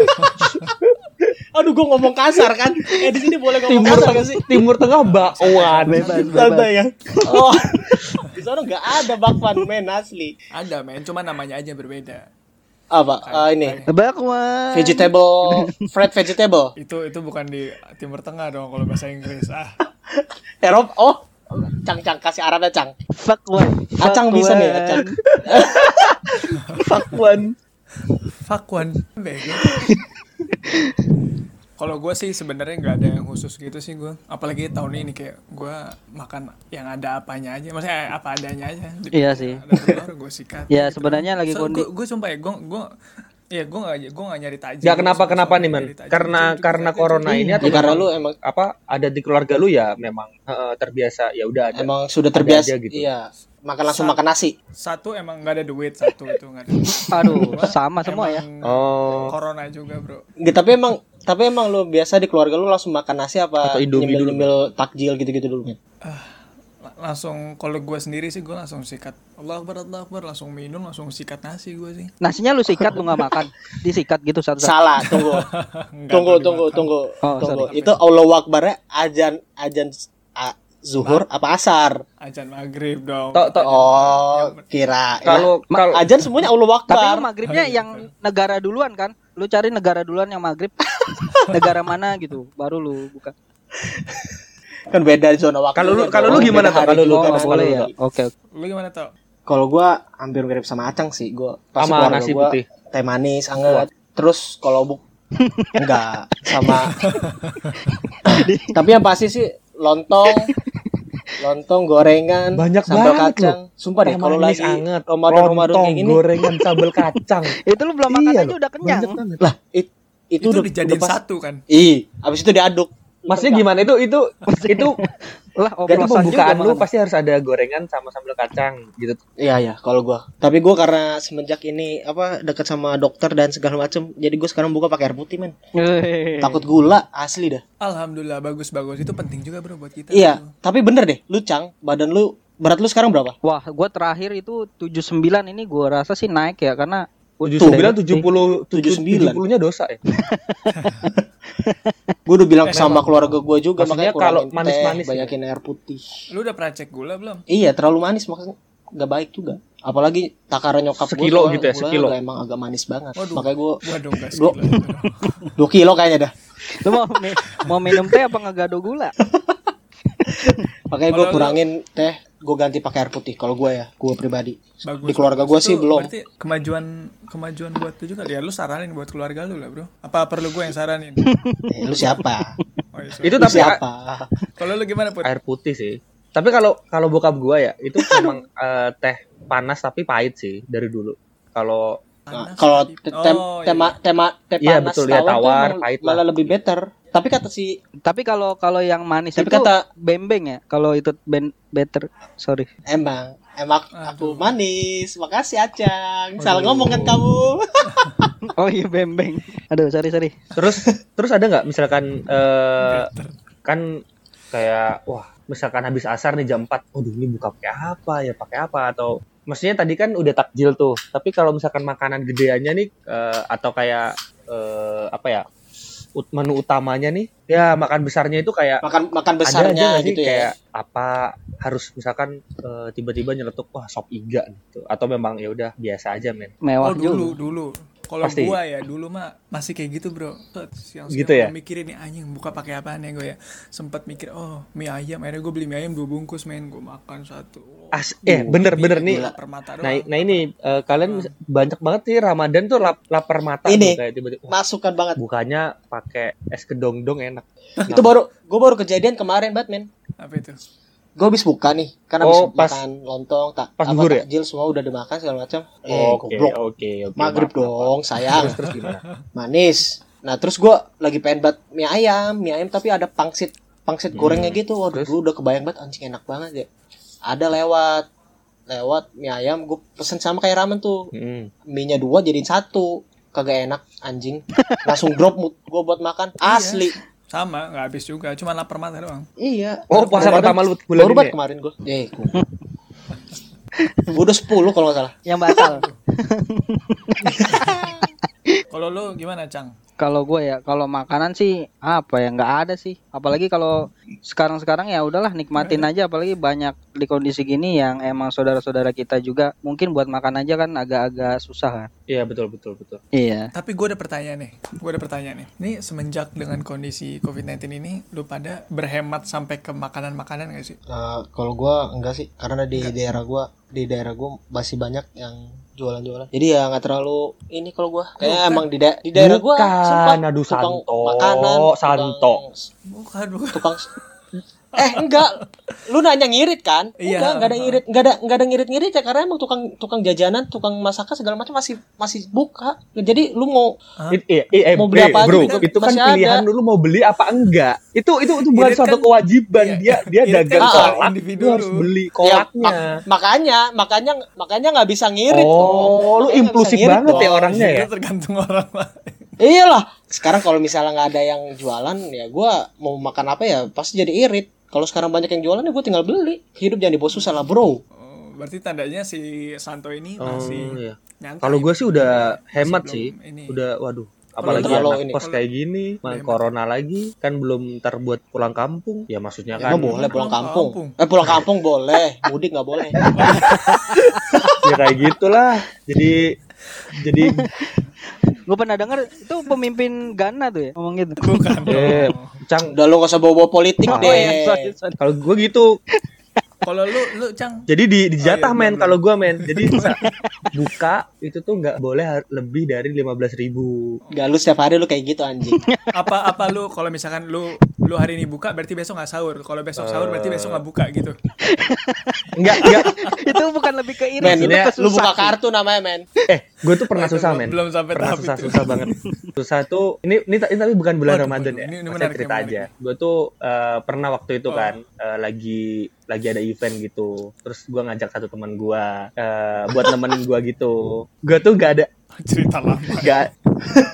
Speaker 5: aduh gua ngomong kasar kan eh di sini boleh ngomong
Speaker 3: Timur
Speaker 5: kasar gak sih
Speaker 3: Timur Tengah bakwan.
Speaker 4: Bebas, bebas.
Speaker 5: santai ya oh di sana nggak ada bakwan men asli
Speaker 2: Ada men, cuma namanya aja berbeda.
Speaker 5: Apa Ah, ini
Speaker 4: Bakwan.
Speaker 5: vegetable *laughs* fried vegetable
Speaker 2: Itu itu bukan di Timur Tengah dong kalau bahasa Inggris. Ah,
Speaker 5: Eropa oh cang cang kasih arabnya cang
Speaker 4: Bakwan.
Speaker 5: acang bisa nih acang *laughs*
Speaker 3: Bakwan.
Speaker 2: fakwan. Bego. *laughs* Kalau gue sih sebenarnya nggak ada yang khusus gitu sih gue. Apalagi tahun ini kayak gue makan yang ada apanya aja. Maksudnya apa adanya aja.
Speaker 4: Iya sih.
Speaker 2: Gue sikat.
Speaker 4: Ya sebenarnya lagi
Speaker 2: So,
Speaker 4: kondi.
Speaker 2: gue gue sumpah ya gue gue ya gue gak gue gak nyari tajam.
Speaker 3: Ya kenapa kenapa nih man? Karena karena corona ini atau
Speaker 5: ya, karena
Speaker 3: memang
Speaker 5: lu emang
Speaker 3: apa ada di keluarga lu ya memang eh, terbiasa ya udah ada.
Speaker 5: emang sudah terbiasa
Speaker 3: aja gitu.
Speaker 5: iya makan langsung makan nasi
Speaker 2: Satu emang nggak ada duit, satu itu nggak ada.
Speaker 4: Aduh, sama semua ya.
Speaker 3: Oh.
Speaker 2: Corona juga bro.
Speaker 5: Nggak, tapi emang tapi emang lu biasa di keluarga lu langsung makan nasi apa
Speaker 3: Atau Indomie dulu,
Speaker 5: nyemil takjil gitu-gitu dulu?
Speaker 2: La- langsung kalau gue sendiri sih gue langsung sikat. Allah akbar Allah akbar langsung minum langsung sikat nasi gue sih.
Speaker 4: Nasinya lu sikat lu nggak makan. *laughs* Disikat gitu satu-satu.
Speaker 5: salah tunggu. *laughs*
Speaker 2: Enggak,
Speaker 5: tunggu tunggu
Speaker 2: dimakan.
Speaker 5: tunggu.
Speaker 4: Oh,
Speaker 5: tunggu.
Speaker 2: sorry.
Speaker 5: itu Allah Akbarnya ajan ajan a- zuhur apa asar?
Speaker 2: Ajan maghrib dong.
Speaker 3: Tok tok.
Speaker 5: Oh kira.
Speaker 3: Kalau
Speaker 5: Ma-
Speaker 3: kalau
Speaker 5: ajan semuanya Allah
Speaker 4: Tapi
Speaker 5: Akbar.
Speaker 4: lu maghribnya yang negara duluan kan? Lu cari negara duluan yang maghrib. *laughs* negara mana gitu, baru lu buka.
Speaker 5: kan beda zona waktu
Speaker 3: Kalau lu- kalau lu gimana, Tok? Kalau lu-
Speaker 4: Oh,
Speaker 3: kan
Speaker 4: nggak
Speaker 3: kalau
Speaker 4: boleh
Speaker 3: lu,
Speaker 4: ya.
Speaker 3: Tok.
Speaker 4: Oke. oke.
Speaker 2: lu gimana tau
Speaker 5: kalau gua hampir mirip sama acang sih gua pasti
Speaker 3: sama nasi
Speaker 5: gua
Speaker 3: putih.
Speaker 5: teh manis anget terus kalau bu *laughs* enggak sama *laughs* tapi yang pasti sih lontong lontong gorengan
Speaker 3: Banyak
Speaker 5: sambal
Speaker 3: banget
Speaker 5: kacang. sumpah deh kalau lagi
Speaker 3: anget,
Speaker 5: Ramadan Ramadan
Speaker 3: lontong,
Speaker 5: kayak gini.
Speaker 3: gorengan sambal kacang. *laughs*
Speaker 4: Itu lu belum makan
Speaker 3: Iya
Speaker 4: aja
Speaker 3: loh.
Speaker 4: udah kenyang.
Speaker 5: Lah it- itu,
Speaker 2: itu,
Speaker 5: udah,
Speaker 2: dijadiin
Speaker 5: udah pas-
Speaker 2: satu kan?
Speaker 5: Ih abis itu diaduk.
Speaker 3: Maksudnya gimana? Itu itu *laughs* itu
Speaker 4: Lah oplosan juga
Speaker 3: pembukaan lu
Speaker 4: makan.
Speaker 3: pasti harus ada gorengan sama sambal kacang gitu.
Speaker 5: Iya ya, kalau gua. Tapi gua karena semenjak ini apa dekat sama dokter dan segala macem, jadi gua sekarang buka pakai air putih men. Takut gula asli dah.
Speaker 2: Alhamdulillah bagus bagus itu penting juga bro buat kita.
Speaker 5: Iya,
Speaker 2: bro.
Speaker 5: tapi bener deh, lu cang, badan lu berat lu sekarang berapa?
Speaker 4: Wah, gua terakhir itu 79 ini gua rasa sih naik ya karena Tuh,
Speaker 3: sembilan,
Speaker 4: sih.
Speaker 3: tujuh puluh, tujuh
Speaker 5: 79.
Speaker 3: puluhnya dosa ya. *laughs*
Speaker 5: Gue udah bilang
Speaker 2: Eh,
Speaker 5: sama keluarga gua juga
Speaker 3: Maksudnya
Speaker 5: makanya
Speaker 3: kalau manis-manis ya?
Speaker 5: banyakin air putih.
Speaker 2: Lu udah pernah cek gula belum?
Speaker 5: Iya, terlalu manis maksudnya nggak baik juga. Apalagi takaran nyokap gua
Speaker 3: Sekilo
Speaker 5: soalnya
Speaker 3: gitu ya, sekilo.
Speaker 5: emang agak manis banget.
Speaker 2: Waduh.
Speaker 5: Makanya gua
Speaker 2: Waduh enggak
Speaker 5: Gua-
Speaker 2: sekilo. *laughs*
Speaker 5: 2 kilo kayaknya dah.
Speaker 4: lu mau mau minum teh apa ngegado gula? *laughs*
Speaker 5: Makanya gua
Speaker 2: lu-
Speaker 5: kurangin teh, gua ganti pakai air putih kalau gua ya, gua pribadi.
Speaker 2: Bagus.
Speaker 5: Di keluarga gua sih belum.
Speaker 2: Berarti kemajuan kemajuan buat lu juga. Ya lu saranin buat keluarga lu lah, Bro. Apa perlu gue yang saranin? *laughs*
Speaker 5: Eh, lu siapa?
Speaker 2: Oh, iya, sorry.
Speaker 3: Itu
Speaker 5: Lu
Speaker 3: tapi
Speaker 5: siapa?
Speaker 2: Kalau lu gimana, Put?
Speaker 3: air putih sih. Tapi kalau kalau bokap gua ya itu *laughs* memang eh, teh panas tapi pahit sih dari dulu. Kalau
Speaker 5: kalau te- tem-
Speaker 2: Oh, iya.
Speaker 5: tema tema teh
Speaker 3: Iya,
Speaker 5: panas
Speaker 3: betul, ya,
Speaker 5: tawar tuh
Speaker 3: tawar,
Speaker 5: emang
Speaker 3: pahit lah.
Speaker 5: malah lebih better. Tapi kata si
Speaker 4: Tapi kalau kalau yang manis
Speaker 5: tapi
Speaker 4: itu
Speaker 5: kata
Speaker 4: bembeng ya. Kalau itu ben better, sorry.
Speaker 5: emang emang aku
Speaker 2: Aduh.
Speaker 5: manis. Makasih Acang. Salah
Speaker 3: Aduh.
Speaker 5: ngomong kan kamu. *laughs*
Speaker 4: Oh iya bembeng. Aduh, sorry sorry.
Speaker 3: terus terus ada nggak misalkan eh
Speaker 2: Better.
Speaker 3: kan kayak wah misalkan habis asar nih jam 4 waduh ini buka pakai apa ya pakai apa atau maksudnya tadi kan udah takjil tuh tapi kalau misalkan makanan gedeannya nih eh, atau kayak eh, apa ya menu utamanya nih ya makan besarnya itu kayak
Speaker 5: Makan makan
Speaker 3: ada aja
Speaker 5: besarnya
Speaker 3: nggak sih
Speaker 5: gitu ya.
Speaker 3: kayak apa harus misalkan eh, tiba-tiba nyeletuk wah sop iga gitu atau memang ya udah biasa aja men
Speaker 4: Mewah
Speaker 2: Oh, dulu,
Speaker 4: juga.
Speaker 2: dulu. Kalau gua ya dulu mah masih kayak gitu, Bro. Siang
Speaker 3: Gitu ya?
Speaker 2: mikirin nih anjing buka pakai apaan ya gue ya. Sempat mikir, oh, mie ayam. Akhirnya gue beli mie ayam dua bungkus, men. Gue makan satu. Oh,
Speaker 3: As eh bener-bener nih
Speaker 2: gila permata
Speaker 3: nah, nah ini eh, kalian banyak banget sih Ramadan tuh lap, lapar mata
Speaker 5: Ini.
Speaker 3: tuh, kayak tiba-tiba wah,
Speaker 5: Masukkan banget.
Speaker 3: bukanya pakai es kedong-dong enak
Speaker 5: Itu baru gue baru kejadian kemarin Batman.
Speaker 2: Apa itu?
Speaker 5: Gue habis buka nih, kan habis
Speaker 3: Oh, pas-
Speaker 5: makan lontong, tak
Speaker 3: pas
Speaker 5: apa
Speaker 3: ya?
Speaker 5: takjil semua udah dimakan segala macam. Eh,
Speaker 3: oke
Speaker 5: goblok.
Speaker 3: oke oke
Speaker 5: Maghrib
Speaker 3: maaf, maaf.
Speaker 5: dong, sayang.
Speaker 3: terus gimana
Speaker 5: Manis. Nah, terus gua lagi pengen banget mie ayam, mie ayam tapi ada pangsit pangsit
Speaker 3: Hmm.
Speaker 5: gorengnya gitu. Waduh,
Speaker 3: Terus?
Speaker 5: udah kebayang banget anjing enak banget ya. Ada lewat lewat mie ayam gue pesen sama kayak ramen tuh
Speaker 3: Hmm.
Speaker 5: mie nya dua jadiin satu kagak enak anjing langsung drop mood gue buat makan
Speaker 2: Iya.
Speaker 5: asli
Speaker 2: Sama, nggak habis juga. Cuma lapar mata doang.
Speaker 5: iya
Speaker 3: oh puasa pertama lu bulan ini ya?
Speaker 5: kemarin gue eh gue udah 10 kalau nggak salah
Speaker 4: Yang batal. *laughs*
Speaker 2: Kalau lu gimana, Cang?
Speaker 4: kalau gue ya, kalau makanan sih apa ya nggak ada sih. Apalagi kalau sekarang-sekarang ya udahlah nikmatin aja. Apalagi banyak di kondisi gini yang emang saudara-saudara kita juga mungkin buat makan aja kan agak-agak susah kan.
Speaker 3: iya betul betul betul
Speaker 4: Iya.
Speaker 2: Tapi gue ada pertanyaan nih. Gue ada pertanyaan nih. Ini semenjak dengan kondisi COVID-19 ini, lu pada berhemat sampai ke makanan-makanan gak sih?
Speaker 5: Eh, kalau gua enggak sih karena di daerah gua di daerah gua masih banyak yang jualan-jualan jadi ya nggak terlalu ini kalau gua kayak
Speaker 2: Bukan.
Speaker 5: emang di, da- di daerah gua
Speaker 3: Bukan,
Speaker 5: sumpah,
Speaker 3: aduh,
Speaker 5: tukang
Speaker 3: Santo.
Speaker 5: makanan
Speaker 3: Santo.
Speaker 2: Bukan, bukan.
Speaker 5: tukang, tukang eh enggak lu nanya ngirit kan
Speaker 2: Iya.
Speaker 5: enggak enggak ada ngirit enggak ada enggak ada ngirit ngirit ya karena emang tukang tukang jajanan tukang masakan segala macam masih masih buka jadi lu mau
Speaker 3: It- iya, iya, eh,
Speaker 5: Mau beli
Speaker 3: bro,
Speaker 5: apa aja
Speaker 3: bro,
Speaker 5: juga
Speaker 3: itu kan pilihan
Speaker 5: ada.
Speaker 3: dulu mau beli apa enggak itu itu itu bukan
Speaker 2: Irit
Speaker 3: suatu
Speaker 2: kan-
Speaker 3: kewajiban
Speaker 2: iya,
Speaker 3: dia dia
Speaker 2: irit
Speaker 3: dagang
Speaker 2: kan
Speaker 5: soal
Speaker 3: kolak
Speaker 2: individu
Speaker 3: lu harus
Speaker 2: lu.
Speaker 3: beli
Speaker 5: Ya,
Speaker 3: kolaknya
Speaker 5: mak- makanya makanya makanya nggak bisa ngirit
Speaker 3: oh lu impulsif
Speaker 5: ngirit
Speaker 3: banget ya orangnya ya
Speaker 2: Itu tergantung orang lain.
Speaker 5: Iyalah. Sekarang kalau misalnya nggak ada yang jualan, ya gua mau makan apa ya pasti jadi irit. Kalau sekarang banyak yang jualan ya gue tinggal beli. Hidup jangan dibawa susah lah bro.
Speaker 2: Oh, berarti tandanya si Santo ini
Speaker 3: oh
Speaker 2: masih
Speaker 3: iya
Speaker 2: nyantai.
Speaker 3: kalau gue sih udah hemat sih
Speaker 2: ini.
Speaker 3: udah waduh apalagi anak
Speaker 5: ini.
Speaker 3: kos kayak gini main
Speaker 2: hemat.
Speaker 3: corona lagi kan belum terbuat pulang kampung ya maksudnya
Speaker 5: Ya
Speaker 3: kan
Speaker 5: mah boleh pulang
Speaker 2: Pulang
Speaker 5: kampung.
Speaker 2: kampung.
Speaker 5: Eh pulang kampung boleh, mudik nggak boleh. *laughs*
Speaker 3: ya kayak gitulah jadi jadi *laughs*
Speaker 4: Gue pernah denger itu pemimpin Ghana tuh ya ngomong gitu.
Speaker 2: Bukan.
Speaker 3: eh cang
Speaker 5: Udah lu gak usah bawa-bawa politik deh.
Speaker 4: iya, sorry.
Speaker 3: kalau gue gitu
Speaker 2: Kalau lu lu Cang
Speaker 3: Jadi di dijatah
Speaker 2: Oh, iya,
Speaker 3: men kalau gua men. Jadi bisa buka itu tuh nggak boleh lebih dari 15.000 ribu.
Speaker 5: Gak lu setiap hari lu kayak gitu anjing. *laughs*
Speaker 2: apa apa lu kalau misalkan lu lu hari ini buka berarti besok nggak sahur. Kalau besok sahur berarti besok nggak buka gitu.
Speaker 3: Enggak, enggak. *laughs*
Speaker 4: itu bukan lebih ke iri
Speaker 5: Men,
Speaker 4: sih,
Speaker 3: Maksudnya,
Speaker 4: itu ke
Speaker 5: lu buka kartu namanya men.
Speaker 3: Eh, gue tuh pernah susah, men.
Speaker 2: belum sampai
Speaker 3: pernah
Speaker 2: tahap
Speaker 3: susah,
Speaker 2: itu.
Speaker 3: susah banget. Susah tuh, ini, ini, ini tapi bukan bulan
Speaker 2: Waduh,
Speaker 3: Ramadan ya.
Speaker 2: ini- ini
Speaker 3: Maksudnya
Speaker 2: menarik,
Speaker 3: cerita
Speaker 2: ini
Speaker 3: aja. Gue tuh eh, pernah waktu itu
Speaker 2: Oh.
Speaker 3: kan eh, lagi lagi ada event gitu. Terus gue ngajak satu teman gue eh, buat nemenin gue gitu. Gue tuh gak ada
Speaker 2: Cerita lama.
Speaker 3: gak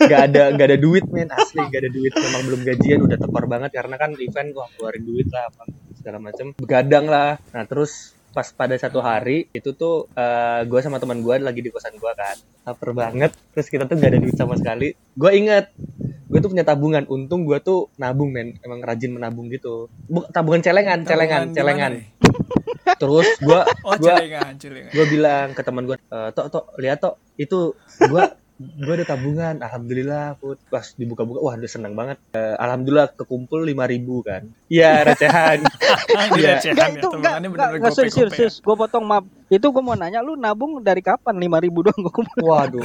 Speaker 3: gak ada gak ada duit men asli gak ada duit memang belum gajian udah tekor banget karena kan event gua keluarin duit lah apa segala macam begadang lah nah terus pas pada satu hari itu tuh eh gue sama teman gue lagi di kosan gue kan lapar banget terus kita tuh gak ada duit sama sekali gue inget gue tuh punya tabungan. Untung gue tuh nabung men. Emang rajin menabung gitu. Bu, tabungan celengan celengan
Speaker 2: Tabungan
Speaker 3: celengan.
Speaker 2: nih?
Speaker 3: terus gue
Speaker 2: Oh,
Speaker 3: gue
Speaker 2: celengan, celengan.
Speaker 3: gue bilang ke teman gue e, tok tok lihat tok. Itu gue gue ada tabungan alhamdulillah put pas dibuka-buka wah udah seneng banget Eh, alhamdulillah kekumpul lima ribu kan iya *laughs* recehan Iya.
Speaker 2: recehan ya,
Speaker 4: itu enggak enggak serius. Gue potong maaf. Itu gue mau nanya lu nabung dari kapan 5000 doang gue kumpul.
Speaker 3: waduh *laughs*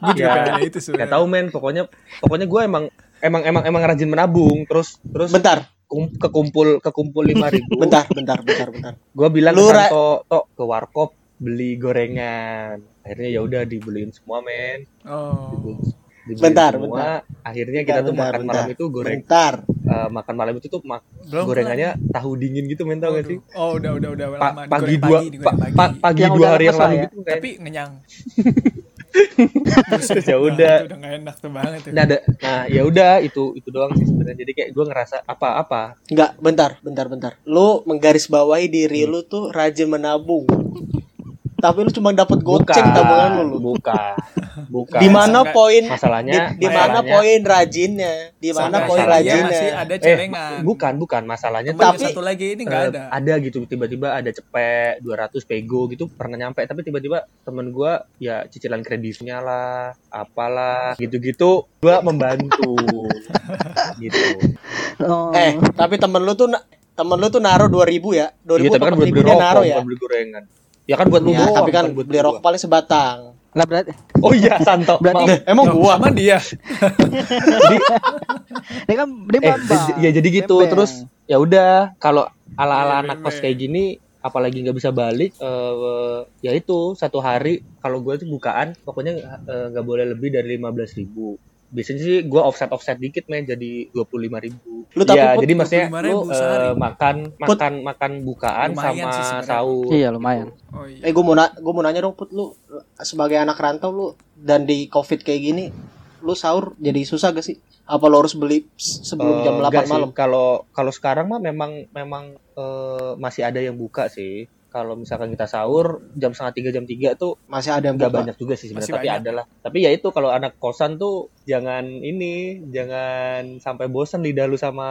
Speaker 2: Gue juga
Speaker 3: Ya,
Speaker 2: itu
Speaker 3: nggak
Speaker 2: sebenarnya.
Speaker 3: tahu men pokoknya pokoknya gue emang emang emang emang rajin menabung terus terus
Speaker 5: Bentar,
Speaker 3: kum- kekumpul kekumpul lima ribu
Speaker 5: bentar, bentar, bentar, bentar.
Speaker 3: gue bilang
Speaker 5: Lu,
Speaker 3: ke tok ke warkop beli gorengan akhirnya ya udah dibeliin semua men
Speaker 2: Oh.
Speaker 3: Dibeliin
Speaker 5: Bentar,
Speaker 3: semua.
Speaker 5: bentar.
Speaker 3: akhirnya kita tuh
Speaker 5: Bentar,
Speaker 3: makan
Speaker 5: bentar.
Speaker 3: malam itu goreng
Speaker 5: Bentar.
Speaker 3: eh, makan malam itu tuh mak-
Speaker 2: Belum
Speaker 3: gorengannya tahu dingin gitu men tau gak sih.
Speaker 2: Oh, udah udah udah
Speaker 3: Pa-
Speaker 2: lama.
Speaker 3: pagi dua
Speaker 2: pagi,
Speaker 3: pa-
Speaker 2: pagi.
Speaker 3: pa- pagi
Speaker 4: Yang
Speaker 3: dua
Speaker 4: udah
Speaker 3: hari yang lalu
Speaker 4: ya.
Speaker 3: gitu kayak
Speaker 2: Tapi ngenyang. *laughs*
Speaker 3: Ya udah.
Speaker 2: Itu udah enak tuh banget tuh.
Speaker 3: nah, ada, nah ya udah itu itu doang sih sebenarnya jadi kayak gue ngerasa apa apa
Speaker 5: Enggak, bentar, bentar, bentar. Lu menggarisbawahi diri lu tuh rajin menabung. Tapi lu cuma dapat goceng tabungan lu. lu.
Speaker 3: bukan bukan
Speaker 5: Di mana
Speaker 2: Enggak.
Speaker 5: poin di,
Speaker 3: masalahnya
Speaker 5: di mana poin rajinnya? Di mana poin rajinnya?
Speaker 2: masih ada
Speaker 3: eh
Speaker 2: celengan.
Speaker 3: bukan bukan masalahnya
Speaker 2: Temen yang satu lagi ini
Speaker 3: eh,
Speaker 2: nggak ada.
Speaker 3: ada gitu tiba-tiba ada cepet 200 pego gitu pernah nyampe tapi tiba-tiba temen gua ya cicilan kreditnya lah apalah gitu-gitu gua membantu *laughs* gitu
Speaker 4: Oh.
Speaker 5: Eh, tapi temen lu tuh temen lu tuh naruh 2000 ya. 2000
Speaker 3: Iya tapi kan beli
Speaker 5: 4000 dia
Speaker 3: rokok,
Speaker 5: naruh ya.
Speaker 3: beli gorengan. Ya kan buat lu
Speaker 5: Ya,
Speaker 3: doang,
Speaker 5: tapi kan
Speaker 3: buat
Speaker 5: beli
Speaker 3: gua.
Speaker 5: rokok paling sebatang.
Speaker 4: Lah berarti
Speaker 3: Oh iya, Santo.
Speaker 4: Berarti-
Speaker 3: Maaf.
Speaker 5: Emang
Speaker 2: Loh,
Speaker 5: gua
Speaker 2: sama dia. *laughs*
Speaker 4: dia kan dia
Speaker 3: Eh, ya jadi gitu.
Speaker 4: Bembeng.
Speaker 3: Terus ya udah kalau ala-ala anak kos kayak gini apalagi nggak bisa balik eh ya itu satu hari kalau gue tuh bukaan pokoknya eh, nggak boleh lebih dari 15.000 ribu biasanya sih gue offset offset dikit men jadi 25.000 ribu
Speaker 5: Lu tapi
Speaker 3: ya
Speaker 5: Put,
Speaker 3: jadi maksudnya
Speaker 2: 25.000
Speaker 3: lu eh,
Speaker 2: sehari.
Speaker 3: makan makan makan bukaan
Speaker 2: Lumayan
Speaker 3: sama
Speaker 2: sih
Speaker 3: sahur
Speaker 4: Iya, lumayan.
Speaker 2: Oh iya.
Speaker 5: Eh gue mau na- gua mau nanya dong Put lu sebagai anak rantau lu dan di Covid kayak gini lu sahur jadi susah gak sih? Apa lu harus beli sebelum
Speaker 3: Eh,
Speaker 5: jam 8
Speaker 3: enggak sih.
Speaker 5: malam?
Speaker 3: Kalau kalau sekarang mah memang memang eh, masih ada yang buka sih. Kalau misalkan kita sahur jam setengah tiga jam tiga tuh
Speaker 5: Masih ada yang
Speaker 3: nggak banyak juga sih sebenarnya tapi ada lah. Tapi ya itu kalau anak kosan tuh jangan ini jangan sampai bosan lidah lu sama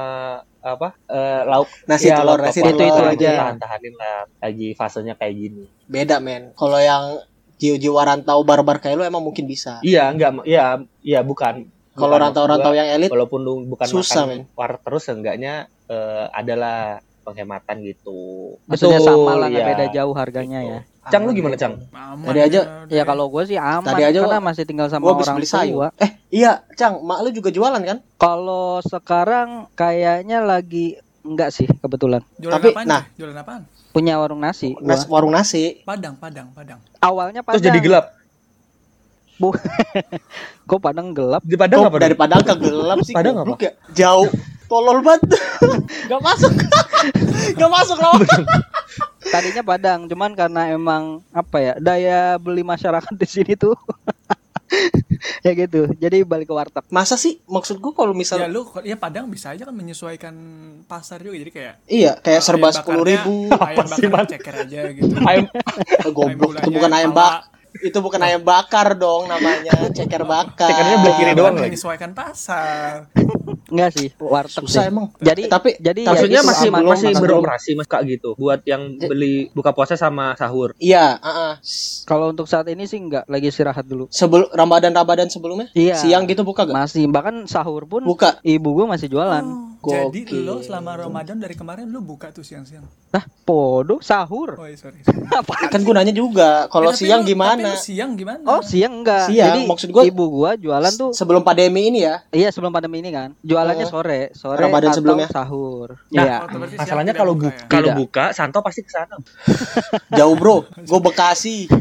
Speaker 3: apa eh, lauk
Speaker 5: Nasi
Speaker 3: ya,
Speaker 5: telur,
Speaker 3: lauk
Speaker 5: nasi
Speaker 3: opor
Speaker 4: itu- itu
Speaker 3: aja
Speaker 4: aja.
Speaker 3: tahan-tahanin lah lagi fasenya kayak gini.
Speaker 5: Beda men. Kalau yang jiwa-jiwa rantau barbar kayak lu emang mungkin bisa.
Speaker 3: Iya enggak iya iya bukan.
Speaker 5: Kalau rantau-rantau yang elit
Speaker 3: walaupun lu bukan
Speaker 5: susah,
Speaker 3: makan
Speaker 5: men.
Speaker 3: war terus enggaknya eh, adalah penghematan gitu.
Speaker 4: Maksudnya
Speaker 3: Betul,
Speaker 4: sama lah
Speaker 3: iya.
Speaker 4: beda jauh harganya ya.
Speaker 3: Cang lu gimana Cang?
Speaker 2: Aman
Speaker 5: Tadi aja-
Speaker 4: Ya kalau gue sih aman
Speaker 5: Tadi aja
Speaker 4: karena masih tinggal sama
Speaker 5: gua
Speaker 4: orang
Speaker 5: beli sayur.
Speaker 4: tua.
Speaker 5: Eh, iya, Cang, mak lu juga jualan kan?
Speaker 4: Kalau sekarang kayaknya lagi enggak sih kebetulan.
Speaker 2: Jualan
Speaker 5: Tapi,
Speaker 2: apaan?
Speaker 5: nah.
Speaker 2: Jualan apaan?
Speaker 4: Punya warung nasi. gua.
Speaker 5: Nas, warung nasi.
Speaker 2: Padang, Padang, Padang.
Speaker 4: Awalnya
Speaker 3: Terus
Speaker 4: Padang.
Speaker 3: jadi gelap.
Speaker 4: Kok *laughs* Padang gelap?
Speaker 3: Di Padang apa?
Speaker 5: dari Padang ke gelap sih
Speaker 3: Padang
Speaker 5: goblok ya? Jauh. Tolol banget. *laughs* Gak masuk. *laughs* Gak masuk loh.
Speaker 4: Tadinya Padang, cuman karena emang apa ya daya beli masyarakat di sini tuh *laughs* ya gitu. Jadi balik ke warteg.
Speaker 5: Masa sih? Maksud gua kalau
Speaker 2: Ya
Speaker 5: misal
Speaker 2: lu ya Padang bisa aja kan menyesuaikan pasar juga jadi kayak
Speaker 5: iya kayak serba sepuluh ribu.
Speaker 2: Ayam bakar ceker aja gitu.
Speaker 3: Ayam
Speaker 5: Goblok itu bukan ayam bak. Itu bukan ayam bakar dong namanya, ceker bakar.
Speaker 3: Cekernya belah kiri
Speaker 2: Kan
Speaker 3: doang lagi.
Speaker 2: menyesuaikan pasar.
Speaker 4: Enggak sih, warteg
Speaker 5: Susah
Speaker 4: sih.
Speaker 5: emang.
Speaker 4: Jadi
Speaker 5: Tapi-
Speaker 4: jadi ya
Speaker 3: Maksudnya
Speaker 4: itu
Speaker 3: masih
Speaker 4: aman.
Speaker 5: belum-
Speaker 3: masih
Speaker 5: masih
Speaker 3: beroperasi mas kak gitu buat yang beli buka puasa sama sahur.
Speaker 5: Iya, heeh.
Speaker 4: Kalau untuk saat ini sih enggak, lagi istirahat dulu.
Speaker 5: Sebelum Ramadan Ramadan sebelumnya?
Speaker 4: Iya.
Speaker 5: Siang gitu buka gak?
Speaker 4: Masih bahkan sahur pun
Speaker 5: Buka.
Speaker 4: ibu gua masih jualan.
Speaker 2: Oh. Jadi
Speaker 5: Gokil.
Speaker 2: lo selama Ramadan dari kemarin lo buka tuh siang-siang.
Speaker 4: Nah, podo sahur.
Speaker 2: Oh, iya, sorry. *laughs*
Speaker 4: Apa?
Speaker 5: Kan gue nanya juga, kalau
Speaker 2: Eh, tapi
Speaker 5: siang
Speaker 2: Tapi
Speaker 5: gimana?
Speaker 2: siang gimana?
Speaker 4: Oh, siang enggak.
Speaker 5: Siang,
Speaker 4: Jadi
Speaker 5: maksud gua-
Speaker 4: ibu gua jualan tuh
Speaker 5: Sebelum pandemi ini ya.
Speaker 4: Iya sebelum pandemi ini kan jualannya
Speaker 5: Eh,
Speaker 4: sore sore
Speaker 5: Ramadan
Speaker 4: atau
Speaker 5: sebelumnya.
Speaker 4: sahur.
Speaker 3: Nah,
Speaker 4: Iya.
Speaker 2: Oh,
Speaker 3: Masalahnya kalau
Speaker 2: buka
Speaker 3: buka,
Speaker 2: ya?
Speaker 3: kalau buka Santo pasti ke sana. *laughs* *laughs*
Speaker 5: Jauh bro, gue Bekasi.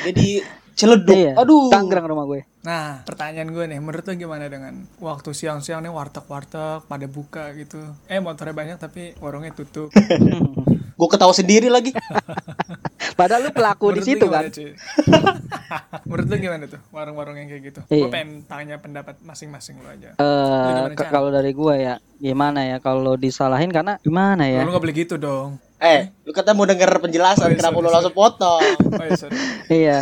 Speaker 5: Jadi Ciledug.
Speaker 4: Iya.
Speaker 5: Aduh.
Speaker 4: Tangerang rumah gue.
Speaker 2: Nah, pertanyaan gue nih, menurut lo gimana dengan waktu siang-siang nih warteg-warteg pada buka gitu? Eh, motornya banyak tapi warungnya tutup. *laughs*
Speaker 5: Gue ketawa sendiri lagi. *laughs*
Speaker 4: Padahal lu pelaku di
Speaker 2: lu
Speaker 4: situ kan. *laughs*
Speaker 2: menurut lu gimana tuh warung-warung yang kayak gitu?
Speaker 4: Iya.
Speaker 2: Gue pengen tanya pendapat masing-masing lo aja.
Speaker 4: Eh
Speaker 2: Chan?
Speaker 4: kalau dari gua ya gimana ya kalau disalahin karena gimana ya?
Speaker 2: Lu gak boleh gitu dong.
Speaker 5: Eh, lu kata mau denger penjelasan,
Speaker 2: Oh, iya,
Speaker 5: kenapa
Speaker 2: sorry,
Speaker 5: lu langsung potong?
Speaker 2: Oh iya, sorry.
Speaker 4: Iya.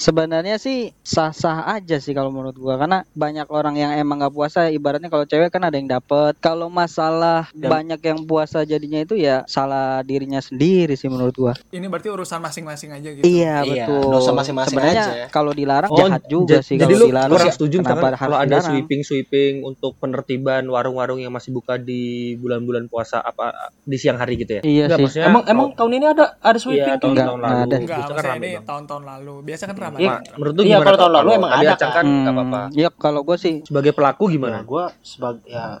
Speaker 4: Sebenarnya sih sah-sah aja sih kalau menurut gua karena banyak orang yang emang nggak puasa ibaratnya kalau cewek kan ada yang dapet kalau masalah
Speaker 5: Dan-
Speaker 4: banyak yang puasa jadinya itu ya salah dirinya sendiri sih menurut gua
Speaker 2: Ini berarti urusan masing-masing aja gitu.
Speaker 4: iya
Speaker 5: Iya,
Speaker 4: betul
Speaker 5: dosa masing-masing
Speaker 4: sebenarnya
Speaker 5: aja ya.
Speaker 4: kalau dilarang
Speaker 3: Oh,
Speaker 4: jahat juga sih
Speaker 3: Jadi
Speaker 4: kalau
Speaker 3: lu
Speaker 4: dilarang
Speaker 3: kurang
Speaker 4: ya,
Speaker 3: setuju
Speaker 4: kenapa harus
Speaker 3: kalau ada sweeping sweeping untuk penertiban warung-warung yang masih buka di bulan-bulan puasa apa di siang hari gitu ya?
Speaker 4: Iya
Speaker 3: Nggak,
Speaker 4: sih.
Speaker 5: Emang emang tahun ini ada ada
Speaker 3: iya,
Speaker 5: sweeping tuh?
Speaker 3: tahun-tahun
Speaker 4: Nggak,
Speaker 3: lalu.
Speaker 4: nggak ada.
Speaker 2: Enggak,
Speaker 3: kan
Speaker 2: maksudnya
Speaker 3: rame
Speaker 2: ini
Speaker 3: banget.
Speaker 2: tahun-tahun lalu. Biasa kan ramai.
Speaker 5: Iya.
Speaker 3: Menurut lu
Speaker 5: Iya,
Speaker 3: gimana?
Speaker 5: kalau tahun lalu
Speaker 3: Kalau
Speaker 5: emang ada kan.
Speaker 3: kan nggak apa-apa.
Speaker 4: Iya kalau gue sih
Speaker 3: Sebagai pelaku gimana?
Speaker 5: gue sebagai ya *laughs*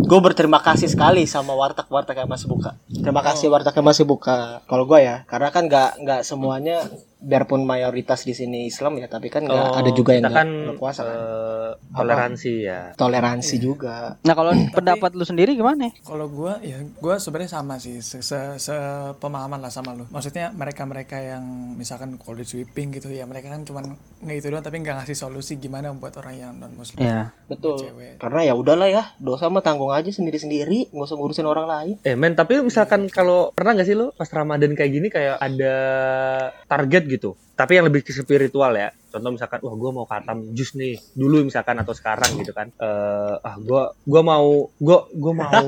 Speaker 5: gue berterima kasih sekali sama warteg-warteg yang masih buka. Terima kasih warteg yang masih buka. Kalau gue ya, karena kan nggak nggak semuanya, biarpun mayoritas di sini Islam ya, tapi kan nggak
Speaker 3: Oh,
Speaker 5: ada juga yang nggak
Speaker 3: kan
Speaker 5: nggak puasa kan.
Speaker 3: eh, toleransi ya.
Speaker 5: Toleransi
Speaker 2: Iya.
Speaker 5: juga.
Speaker 4: Nah kalau pendapat lu sendiri gimana?
Speaker 2: Kalau gua ya gua sebenarnya sama sih se, se, sepemahaman lah sama lu. Maksudnya mereka-mereka yang misalkan kalau di sweeping gitu ya mereka kan cuman nggak itu doang tapi nggak ngasih solusi gimana buat orang yang non muslim.
Speaker 4: Ya.
Speaker 5: Betul.
Speaker 2: Cewek.
Speaker 5: Karena ya udahlah ya, dosa mah tanggung aja sendiri-sendiri, nggak usah ngurusin orang lain.
Speaker 3: Eh men, tapi misalkan kalau pernah nggak sih lo pas Ramadan kayak gini kayak ada target gitu. Tapi yang lebih ke spiritual ya. Contoh misalkan, wah gue mau katam jus nih dulu misalkan atau sekarang gitu kan. Eh ah gue gua mau gue gue mau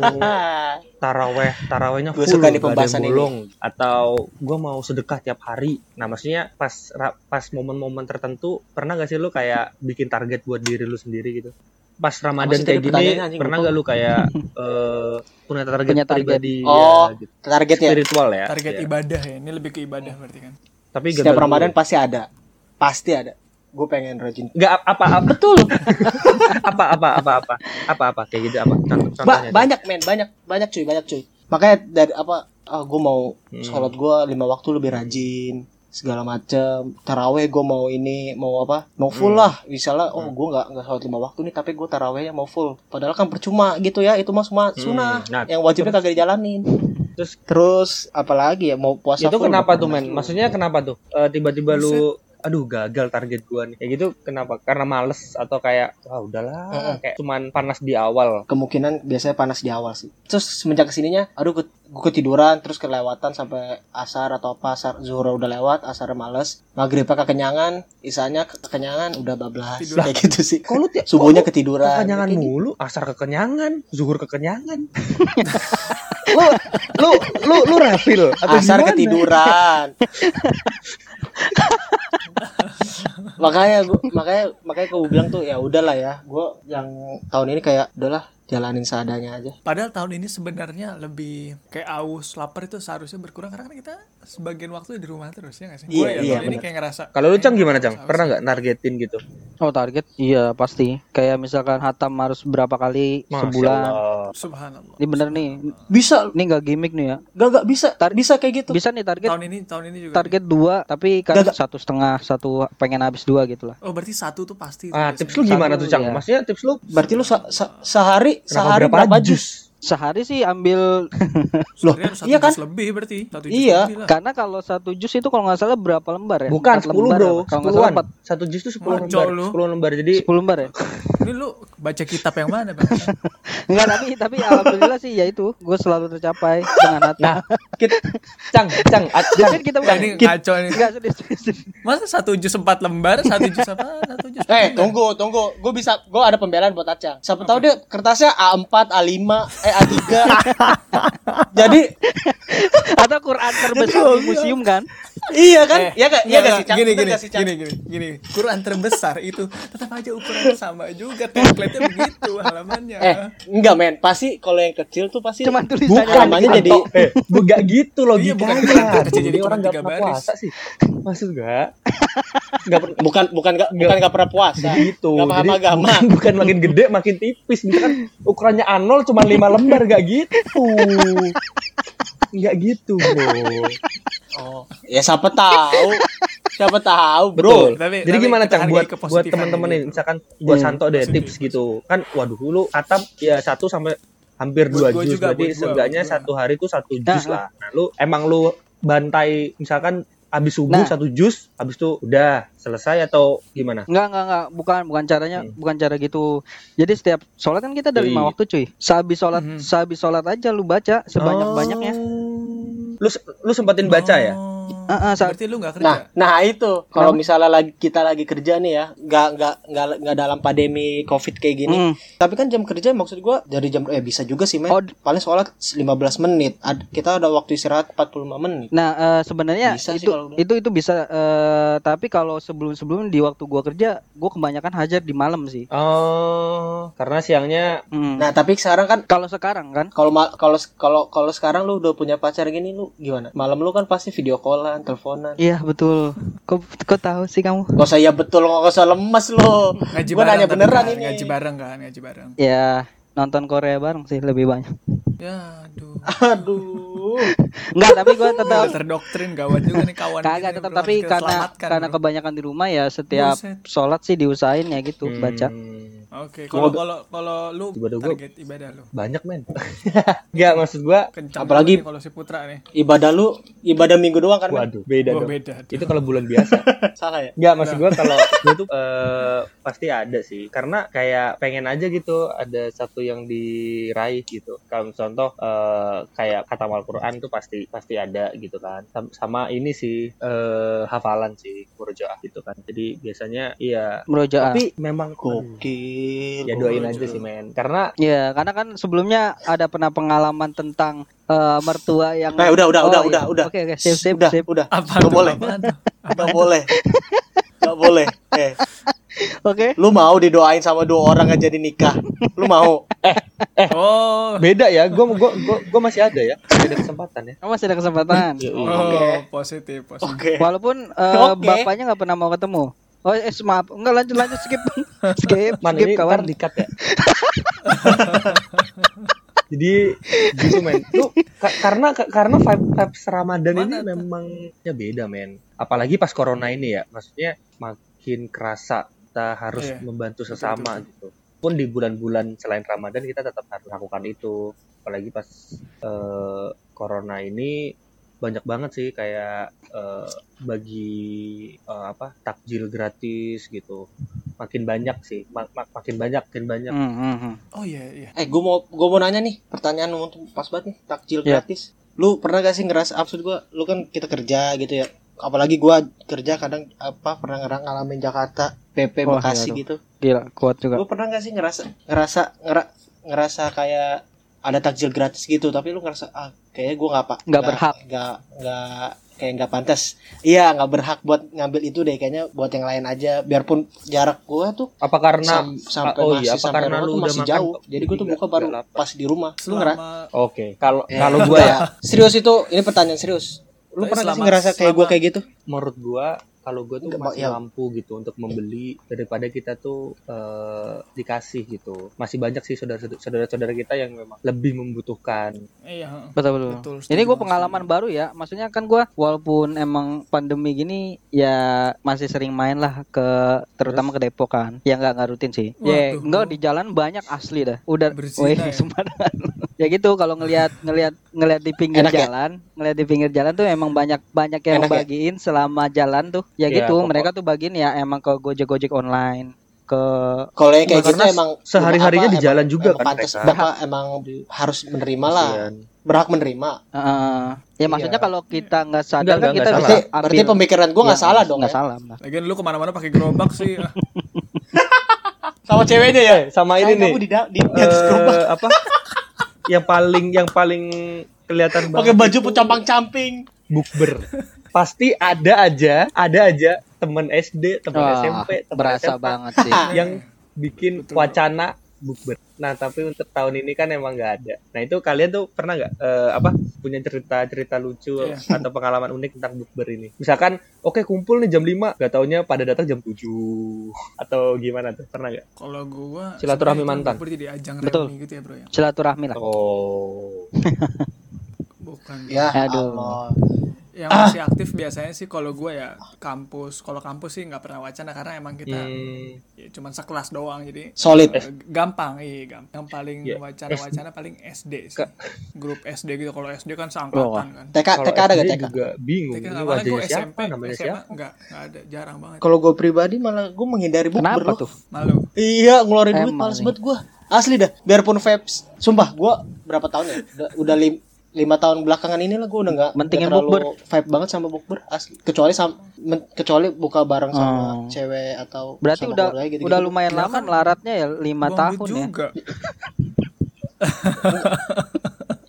Speaker 3: *laughs* taraweh tarawehnya full
Speaker 5: suka
Speaker 3: yang
Speaker 5: pembahasan ini.
Speaker 3: bolong atau gue mau sedekah tiap hari nah maksudnya pas pas momen-momen tertentu pernah gak sih lu kayak bikin target buat diri lu sendiri gitu pas ramadan kayak gini
Speaker 5: anjing,
Speaker 3: pernah gak lu kayak *laughs* eh, punya target
Speaker 4: Punya target.
Speaker 3: pribadi
Speaker 5: Oh,
Speaker 3: ya, gitu.
Speaker 5: Targetnya
Speaker 3: spiritual ya
Speaker 2: Target
Speaker 3: ya.
Speaker 2: ibadah ya. Ini lebih ke ibadah berarti kan.
Speaker 3: Tapi
Speaker 5: setiap Ramadan
Speaker 3: dulu.
Speaker 5: pasti ada. Pasti ada. Gue pengen rajin.
Speaker 3: nggak apa apa *laughs* betul *laughs* apa apa apa apa apa apa kayak gitu apa Contoh-
Speaker 5: Ba- banyak men, banyak banyak cuy, banyak cuy. Makanya dari apa? Ah, gue mau
Speaker 3: Hmm.
Speaker 5: sholat gue lima waktu lebih rajin segala macem taraweh gue mau ini mau apa mau full
Speaker 3: Hmm.
Speaker 5: lah misalnya oh gue nggak nggak sholat lima waktu nih tapi gue tarawehnya mau full padahal kan percuma gitu ya itu mah semua sunnah
Speaker 3: Nah,
Speaker 5: yang wajibnya kagak dijalanin
Speaker 3: terus
Speaker 5: terus apalagi ya mau puasa
Speaker 3: itu kenapa tuh men? maksudnya kenapa tuh? Eh, tiba-tiba lu aduh gagal target gua nih. Kayak gitu kenapa? Karena males atau kayak wah udahlah.
Speaker 5: Mm-mm.
Speaker 3: kayak cuman panas di awal.
Speaker 5: Kemungkinan biasanya panas di awal sih. Terus semenjak ke sininya aduh gue ketiduran terus kelewatan sampai asar atau apa asar zuhur udah lewat asar males maghribnya kekenyangan isanya kekenyangan udah bablas.
Speaker 2: Tidur.
Speaker 5: kayak gitu sih.
Speaker 3: Lu tiap
Speaker 5: subuhnya ketiduran.
Speaker 3: kekenyangan
Speaker 5: gitu.
Speaker 3: mulu? Asar kekenyangan zuhur kekenyangan *laughs*
Speaker 5: lu lu
Speaker 3: lu lu refil atau
Speaker 5: asar
Speaker 3: gimana?
Speaker 5: ketiduran *laughs* makanya gua makanya makanya gue bilang tuh ya udahlah ya gue yang tahun ini kayak udahlah jalanin seadanya aja
Speaker 2: Padahal tahun ini sebenarnya lebih kayak aus, lapar itu seharusnya berkurang karena kan kita sebagian waktu di rumah terus ya nggak sih?
Speaker 5: Iya,
Speaker 2: Gua ya,
Speaker 5: iya,
Speaker 2: ini kayak ngerasa.
Speaker 3: kalau lu cang gimana cang pernah nggak nargetin gitu
Speaker 4: Oh target? Iya pasti. Kayak misalkan hatam harus berapa kali
Speaker 3: Masya
Speaker 4: sebulan.
Speaker 3: Allah.
Speaker 2: Subhanallah.
Speaker 4: Ini bener nih.
Speaker 5: bisa
Speaker 4: Ini nggak gimmick nih ya.
Speaker 5: gak gak bisa
Speaker 4: Tar-
Speaker 5: bisa kayak gitu
Speaker 4: Bisa nih target.
Speaker 2: Tahun ini tahun ini juga.
Speaker 4: Target dua, tapi kan
Speaker 5: Gak, gak.
Speaker 4: satu setengah, satu pengen habis dua gitu lah.
Speaker 2: Oh berarti satu tuh pasti.
Speaker 3: ah tips lu gimana
Speaker 4: Satu,
Speaker 3: tuh cang
Speaker 4: iya.
Speaker 3: maksudnya tips lu
Speaker 5: berarti lu se- se- sehari sehari
Speaker 3: berapa,
Speaker 5: berapa,
Speaker 3: jus.
Speaker 5: jus
Speaker 4: Sehari sih ambil *laughs*
Speaker 5: Loh, iya kan?
Speaker 2: lebih berarti. Satu jus
Speaker 5: Iya.
Speaker 2: lebih lah.
Speaker 4: karena kalau satu jus itu kalau nggak salah berapa lembar ya?
Speaker 3: bukan
Speaker 4: Empat
Speaker 3: 10
Speaker 4: lembar
Speaker 3: bro?
Speaker 4: Kalau nggak salah
Speaker 3: 10
Speaker 4: empat.
Speaker 3: satu jus 10
Speaker 2: Maco
Speaker 3: lembar
Speaker 2: lu.
Speaker 3: 10 lembar jadi
Speaker 4: 10 lembar ya? *laughs*
Speaker 2: Ini lu baca kitab yang mana bang? *laughs*
Speaker 4: Enggak tapi tapi alhamdulillah sih ya itu gue selalu tercapai dengan hati.
Speaker 3: Nah, kita, cang, cang, a-
Speaker 4: Jadi
Speaker 3: cang,
Speaker 4: kan kita bukan
Speaker 2: ini ngaco
Speaker 4: sedih.
Speaker 2: Masa satu jus empat lembar, satu jus apa? Satu jus.
Speaker 5: Eh, tunggu, tunggu. Gue bisa, gue ada pembelaan buat Acang. Siapa tahu dia kertasnya A4, A5, eh A3. *laughs* Jadi
Speaker 4: Atau Quran terbesar di museum kan?
Speaker 5: iya kan?
Speaker 2: Eh,
Speaker 5: Iya kan? Iya gak sih? Cang?
Speaker 2: gini gini, gini gini gini Quran terbesar itu tetap aja ukurannya sama juga template-nya begitu halamannya
Speaker 5: Eh, enggak men. Pasti kalau yang kecil tuh pasti
Speaker 4: Cuman tulisannya
Speaker 5: bukan namanya jadi
Speaker 3: eh bukan gitu
Speaker 2: Iya, bukan
Speaker 3: logikanya
Speaker 2: kecil, jadi cuma
Speaker 3: orang nggak
Speaker 2: tiga
Speaker 3: pernah
Speaker 2: baris.
Speaker 3: puasa sih maksud gak nggak pernah
Speaker 5: bukan bukan nggak bukan nggak pernah puasa.
Speaker 3: gitu
Speaker 5: Nggak paham agama.
Speaker 3: bukan, *laughs* bukan makin gede makin tipis misalkan ukurannya A0 cuma 5 lembar gak gitu. Nggak gitu bro.
Speaker 5: Oh, ya siapa tahu. Siapa tahu,
Speaker 3: betul.
Speaker 5: Bro.
Speaker 2: Tapi-
Speaker 3: jadi
Speaker 2: tapi
Speaker 3: gimana cang? buat buat teman-teman
Speaker 2: ini.
Speaker 3: nih misalkan buat
Speaker 4: Hmm.
Speaker 3: Santo deh
Speaker 2: Positif,
Speaker 3: tips gitu. Kan waduh dulu katam ya satu sampai hampir
Speaker 2: Buat
Speaker 3: dua jus.
Speaker 2: juga,
Speaker 3: berarti
Speaker 2: buat gua,
Speaker 3: seenggaknya satu hari itu satu
Speaker 4: Nah,
Speaker 3: jus lah. Nah lu emang lu bantai misalkan habis subuh
Speaker 4: Nah.
Speaker 3: satu jus habis itu udah selesai atau gimana
Speaker 4: Enggak, enggak, enggak. Bukan, bukan caranya,
Speaker 3: Hmm.
Speaker 4: bukan cara gitu. Jadi setiap sholat kan kita ada
Speaker 3: Yoi.
Speaker 4: lima waktu, cuy. Sehabis sholat,
Speaker 2: Mhm.
Speaker 4: sehabis sholat aja lu baca sebanyak-banyaknya.
Speaker 3: Oh. lu lu sempetin baca ya
Speaker 4: Ah, saat-
Speaker 2: berarti lu nggak kerja
Speaker 5: Nah, nah itu kalau misalnya lagi kita lagi kerja nih ya, nggak nggak nggak nggak dalam pandemi covid kayak gini.
Speaker 4: Hmm.
Speaker 5: Tapi kan jam kerja maksud gua dari jam eh bisa juga sih men.
Speaker 4: Oh,
Speaker 5: Paling sholat 15 menit. Ad- kita ada waktu istirahat 45 menit.
Speaker 4: Nah, eh, sebenarnya
Speaker 5: Bisa
Speaker 4: itu
Speaker 5: kalau-
Speaker 4: itu itu bisa eh, tapi kalau sebelum-sebelum di waktu gua kerja, gua kebanyakan hajar di malam sih.
Speaker 3: oh karena siangnya
Speaker 4: Hmm.
Speaker 5: Nah, tapi sekarang kan
Speaker 4: kalau sekarang kan
Speaker 5: kalau kalau kalau kalau sekarang lu udah punya pacar gini lu gimana? Malam lu kan pasti video callan, teleponan.
Speaker 4: Iya betul. Kok kok tahu sih kamu?
Speaker 5: Gak usah ya betul, gak usah lemes lo.
Speaker 2: ngaji
Speaker 5: Gua
Speaker 2: bareng
Speaker 5: nanya beneran
Speaker 2: kan,
Speaker 5: ini.
Speaker 2: ngaji bareng kan ngaji bareng
Speaker 4: Ya nonton Korea bareng sih lebih banyak.
Speaker 2: ya aduh
Speaker 5: Aduh.
Speaker 4: Enggak, tapi gua tetap
Speaker 2: terdoktrin gawat juga nih kawan
Speaker 4: kagak tetap tapi karena karena
Speaker 2: bro.
Speaker 4: kebanyakan di rumah ya setiap
Speaker 2: Buset.
Speaker 4: sholat sih diusahain ya gitu
Speaker 3: Hmm,
Speaker 4: baca.
Speaker 2: Oke, kalau kalau kalau lu
Speaker 3: Ibadah gua-
Speaker 2: target ibadah lu.
Speaker 3: banyak men *laughs* Nggak maksud gua
Speaker 2: Kencang
Speaker 5: Apalagi-
Speaker 2: kalau si Putra nih.
Speaker 5: Ibadah lu ibadah minggu doang kan? Men?
Speaker 3: waduh beda
Speaker 2: Gua
Speaker 3: dong
Speaker 2: beda.
Speaker 3: itu kalau bulan biasa *laughs*
Speaker 5: Salah ya?
Speaker 3: Nggak, maksud gue kalau gue tuh eh, pasti ada sih. Karena kayak pengen aja gitu ada satu yang diraih gitu. Kalau contoh eh, kayak kata Al-Quran tuh pasti pasti ada gitu kan. Sam- Sama ini sih eh, hafalan sih murojaah gitu kan. Jadi biasanya iya.
Speaker 4: Merojaah.
Speaker 3: Tapi memang
Speaker 5: Gokil.
Speaker 3: ya doain
Speaker 2: Murojaah.
Speaker 3: aja sih men. Karena
Speaker 4: Ya, karena kan sebelumnya ada pernah pengalaman tentang eh, mertua yang
Speaker 5: Eh, udah, udah,
Speaker 4: Oh,
Speaker 5: udah,
Speaker 4: iya.
Speaker 5: udah, udah.
Speaker 4: Oke, oke, sip, sip,
Speaker 5: udah,
Speaker 4: sip.
Speaker 5: udah.
Speaker 2: Apa
Speaker 5: Gak
Speaker 2: tuh?
Speaker 5: boleh.
Speaker 2: Apaan tuh?
Speaker 5: Gak boleh. Gak boleh. Eh,
Speaker 4: Oke.
Speaker 5: lu mau didoain sama dua orang aja jadi nikah? Lu mau?
Speaker 2: Oh.
Speaker 3: beda ya. Gue gua, gua, gua masih ada ya. Masih ada kesempatan ya.
Speaker 4: Oh, masih ada kesempatan.
Speaker 2: Oh, positif, positif.
Speaker 5: Oke.
Speaker 4: Walaupun eh,
Speaker 5: Oke.
Speaker 4: bapaknya nggak pernah mau ketemu. Oh, eh, maaf. Enggak lanjut lanjut skip. *laughs* skip,
Speaker 3: Man
Speaker 4: skip
Speaker 3: ini
Speaker 4: kawan.
Speaker 3: dikat ya. *laughs* Jadi gitu men. Lu ka- karena ka- karena vibe vibes Ramadan ini
Speaker 2: Mana tuh?
Speaker 3: memang ya beda men. Apalagi pas corona ini ya. Maksudnya makin kerasa kita harus
Speaker 2: Iya.
Speaker 3: membantu
Speaker 2: Betul,
Speaker 3: sesama gitu. Pun di bulan-bulan selain Ramadan kita tetap harus lakukan itu. Apalagi pas eh, corona ini banyak banget sih kayak eh, bagi eh, apa takjil gratis gitu makin banyak sih mak- mak- makin banyak makin banyak
Speaker 4: Hmm, hmm.
Speaker 2: Oh iya, iya.
Speaker 5: Eh, gue mau gue mau nanya nih, pertanyaan untuk pas banget nih, takjil
Speaker 4: Iya.
Speaker 5: gratis. Lu pernah gak sih ngerasa absurd gua? Lu kan kita kerja gitu ya. Apalagi gua kerja kadang apa pernah ngerang ngalamin Jakarta, PP
Speaker 4: Wah,
Speaker 5: Bekasi
Speaker 4: iya,
Speaker 5: gitu.
Speaker 4: Gila, kuat juga.
Speaker 5: Lu pernah gak sih ngerasa ngerasa ngera, ngerasa kayak ada takjil gratis gitu, tapi lu ngerasa ah kayaknya gua nggak pak
Speaker 4: Nggak berhak.
Speaker 5: nggak nggak kayak nggak pantas. Iya nggak berhak buat ngambil itu deh kayaknya buat yang lain aja. Biarpun jarak gua tuh
Speaker 3: apa karena
Speaker 5: sam- sampai
Speaker 3: oh
Speaker 5: masih
Speaker 3: iya, apa karena lu udah
Speaker 5: masih
Speaker 3: makan
Speaker 5: jauh. jadi gua tuh buka baru pas di rumah. Lu ngera
Speaker 2: Selama
Speaker 3: oke kalau
Speaker 5: Eh,
Speaker 3: kalau gua ya. *laughs*
Speaker 5: Serius itu ini pertanyaan serius lu
Speaker 2: Tapi
Speaker 5: pernah gak sih
Speaker 2: selama-
Speaker 5: ngerasa kayak gua
Speaker 2: selama-
Speaker 5: kayak gitu
Speaker 3: menurut gua kalau gua tuh
Speaker 5: Nggak,
Speaker 3: masih
Speaker 5: ya.
Speaker 3: mampu gitu untuk membeli daripada kita tuh eh, dikasih gitu masih banyak sih saudara saudara kita yang memang lebih membutuhkan
Speaker 2: iya, heeh.
Speaker 4: Betul betul.
Speaker 2: Betul,
Speaker 4: Ini gue pengalaman baru ya. Maksudnya kan gue walaupun emang pandemi gini ya masih sering main lah ke terutama ke Depok kan. Ya nggak nggak rutin sih. Ya
Speaker 2: Waduh.
Speaker 4: enggak di jalan banyak asli dah. Udah
Speaker 2: Berzina
Speaker 4: weh
Speaker 2: ya?
Speaker 4: sembarangan. Ya gitu kalau ngelihat ngelihat ngelihat di pinggir
Speaker 5: Enak ya?
Speaker 4: jalan, ngelihat di pinggir jalan tuh emang banyak banyak yang
Speaker 5: Enak ya?
Speaker 4: bagiin selama jalan tuh. Ya,
Speaker 3: Ya,
Speaker 4: gitu,
Speaker 3: pokok-
Speaker 4: mereka tuh bagiin ya emang ke Gojek-Gojek online ke
Speaker 5: kalau yang kayak gitu
Speaker 3: karena
Speaker 5: emang
Speaker 3: sehari-harinya
Speaker 5: apa,
Speaker 3: di jalan
Speaker 5: emang-
Speaker 3: juga
Speaker 5: emang
Speaker 3: kan
Speaker 5: pantas bapak emang harus menerima lah berhak menerima
Speaker 4: Heeh. ya maksudnya
Speaker 3: Iya.
Speaker 4: kalau kita nggak sadar kan kita bisa
Speaker 5: berarti,
Speaker 3: salah.
Speaker 5: berarti pemikiran gua nggak
Speaker 4: Ya,
Speaker 5: salah dong
Speaker 4: nggak
Speaker 5: ya?
Speaker 4: salah.
Speaker 2: Lagian lu ke mana-mana pakai gerobak sih. *laughs*
Speaker 5: sama ceweknya ya
Speaker 3: sama ini nih
Speaker 5: kamu di, di, di atas gerobak
Speaker 3: eh, apa *laughs* yang paling yang paling kelihatan
Speaker 5: Pakai
Speaker 3: banget
Speaker 5: baju
Speaker 3: itu
Speaker 5: campang-camping.
Speaker 3: bukber. Pasti ada aja, ada aja temen SD, temen
Speaker 4: Wah,
Speaker 3: SMP, temen
Speaker 4: berasa
Speaker 3: SMA
Speaker 4: banget sih. *laughs*
Speaker 3: yang bikin
Speaker 2: Betul.
Speaker 3: wacana bukber. Nah, tapi untuk tahun ini kan emang nggak ada. Nah, itu kalian tuh pernah nggak eh, apa punya cerita-cerita lucu
Speaker 2: Iya.
Speaker 3: atau pengalaman unik tentang bukber ini? Misalkan, oke kumpul nih jam 5, nggak taunya pada datang jam 7 atau gimana tuh? Pernah nggak?
Speaker 2: Kalau gua
Speaker 3: Silaturahmi mantan.
Speaker 2: jadi ajang
Speaker 4: Betul.
Speaker 2: gitu ya, Bro ya.
Speaker 4: Silaturahmi lah.
Speaker 3: Oh.
Speaker 2: Bukan.
Speaker 5: Ya,
Speaker 4: Aduh.
Speaker 5: Allah.
Speaker 2: Yang masih aktif biasanya sih kalau gua ya kampus. Kalau kampus sih nggak pernah wacana karena emang kita
Speaker 3: Hmm,
Speaker 2: ya, cuman sekelas doang jadi
Speaker 5: Solid.
Speaker 2: eh, gampang iya gampang. Yang paling
Speaker 3: Ya,
Speaker 2: wacana-wacana paling SD sih. Grup SD gitu. Kalau SD kan
Speaker 4: Oh,
Speaker 2: seangkatan kan.
Speaker 5: TK,
Speaker 3: kalau
Speaker 5: TK ada gak TK?
Speaker 3: juga bingung.
Speaker 2: TK nggak malah
Speaker 3: wajahnya
Speaker 2: gue
Speaker 3: siapa?
Speaker 2: SMP,
Speaker 3: Namanya
Speaker 2: SMA
Speaker 3: siapa?
Speaker 2: nggak nggak ada, jarang banget.
Speaker 5: Kalau gue pribadi malah gue menghindari bukber
Speaker 4: Kenapa tuh?
Speaker 2: Malu.
Speaker 5: Iya, ngeluarin duit males banget gue. Asli dah, biarpun vapes. Sumpah, gue berapa tahun ya? Udah, udah lim- lima tahun belakangan ini lah gue udah nggak
Speaker 4: Mentingin bukber.
Speaker 5: vibe banget sama bukber asli kecuali sama men- kecuali buka bareng sama
Speaker 4: Oh.
Speaker 5: cewek atau
Speaker 4: Berarti
Speaker 5: sama
Speaker 4: udah
Speaker 5: keluarga gitu,
Speaker 4: udah lumayan
Speaker 2: Ya
Speaker 4: lama
Speaker 2: kan,
Speaker 4: melaratnya ya lima tahun ya.
Speaker 2: juga. *laughs*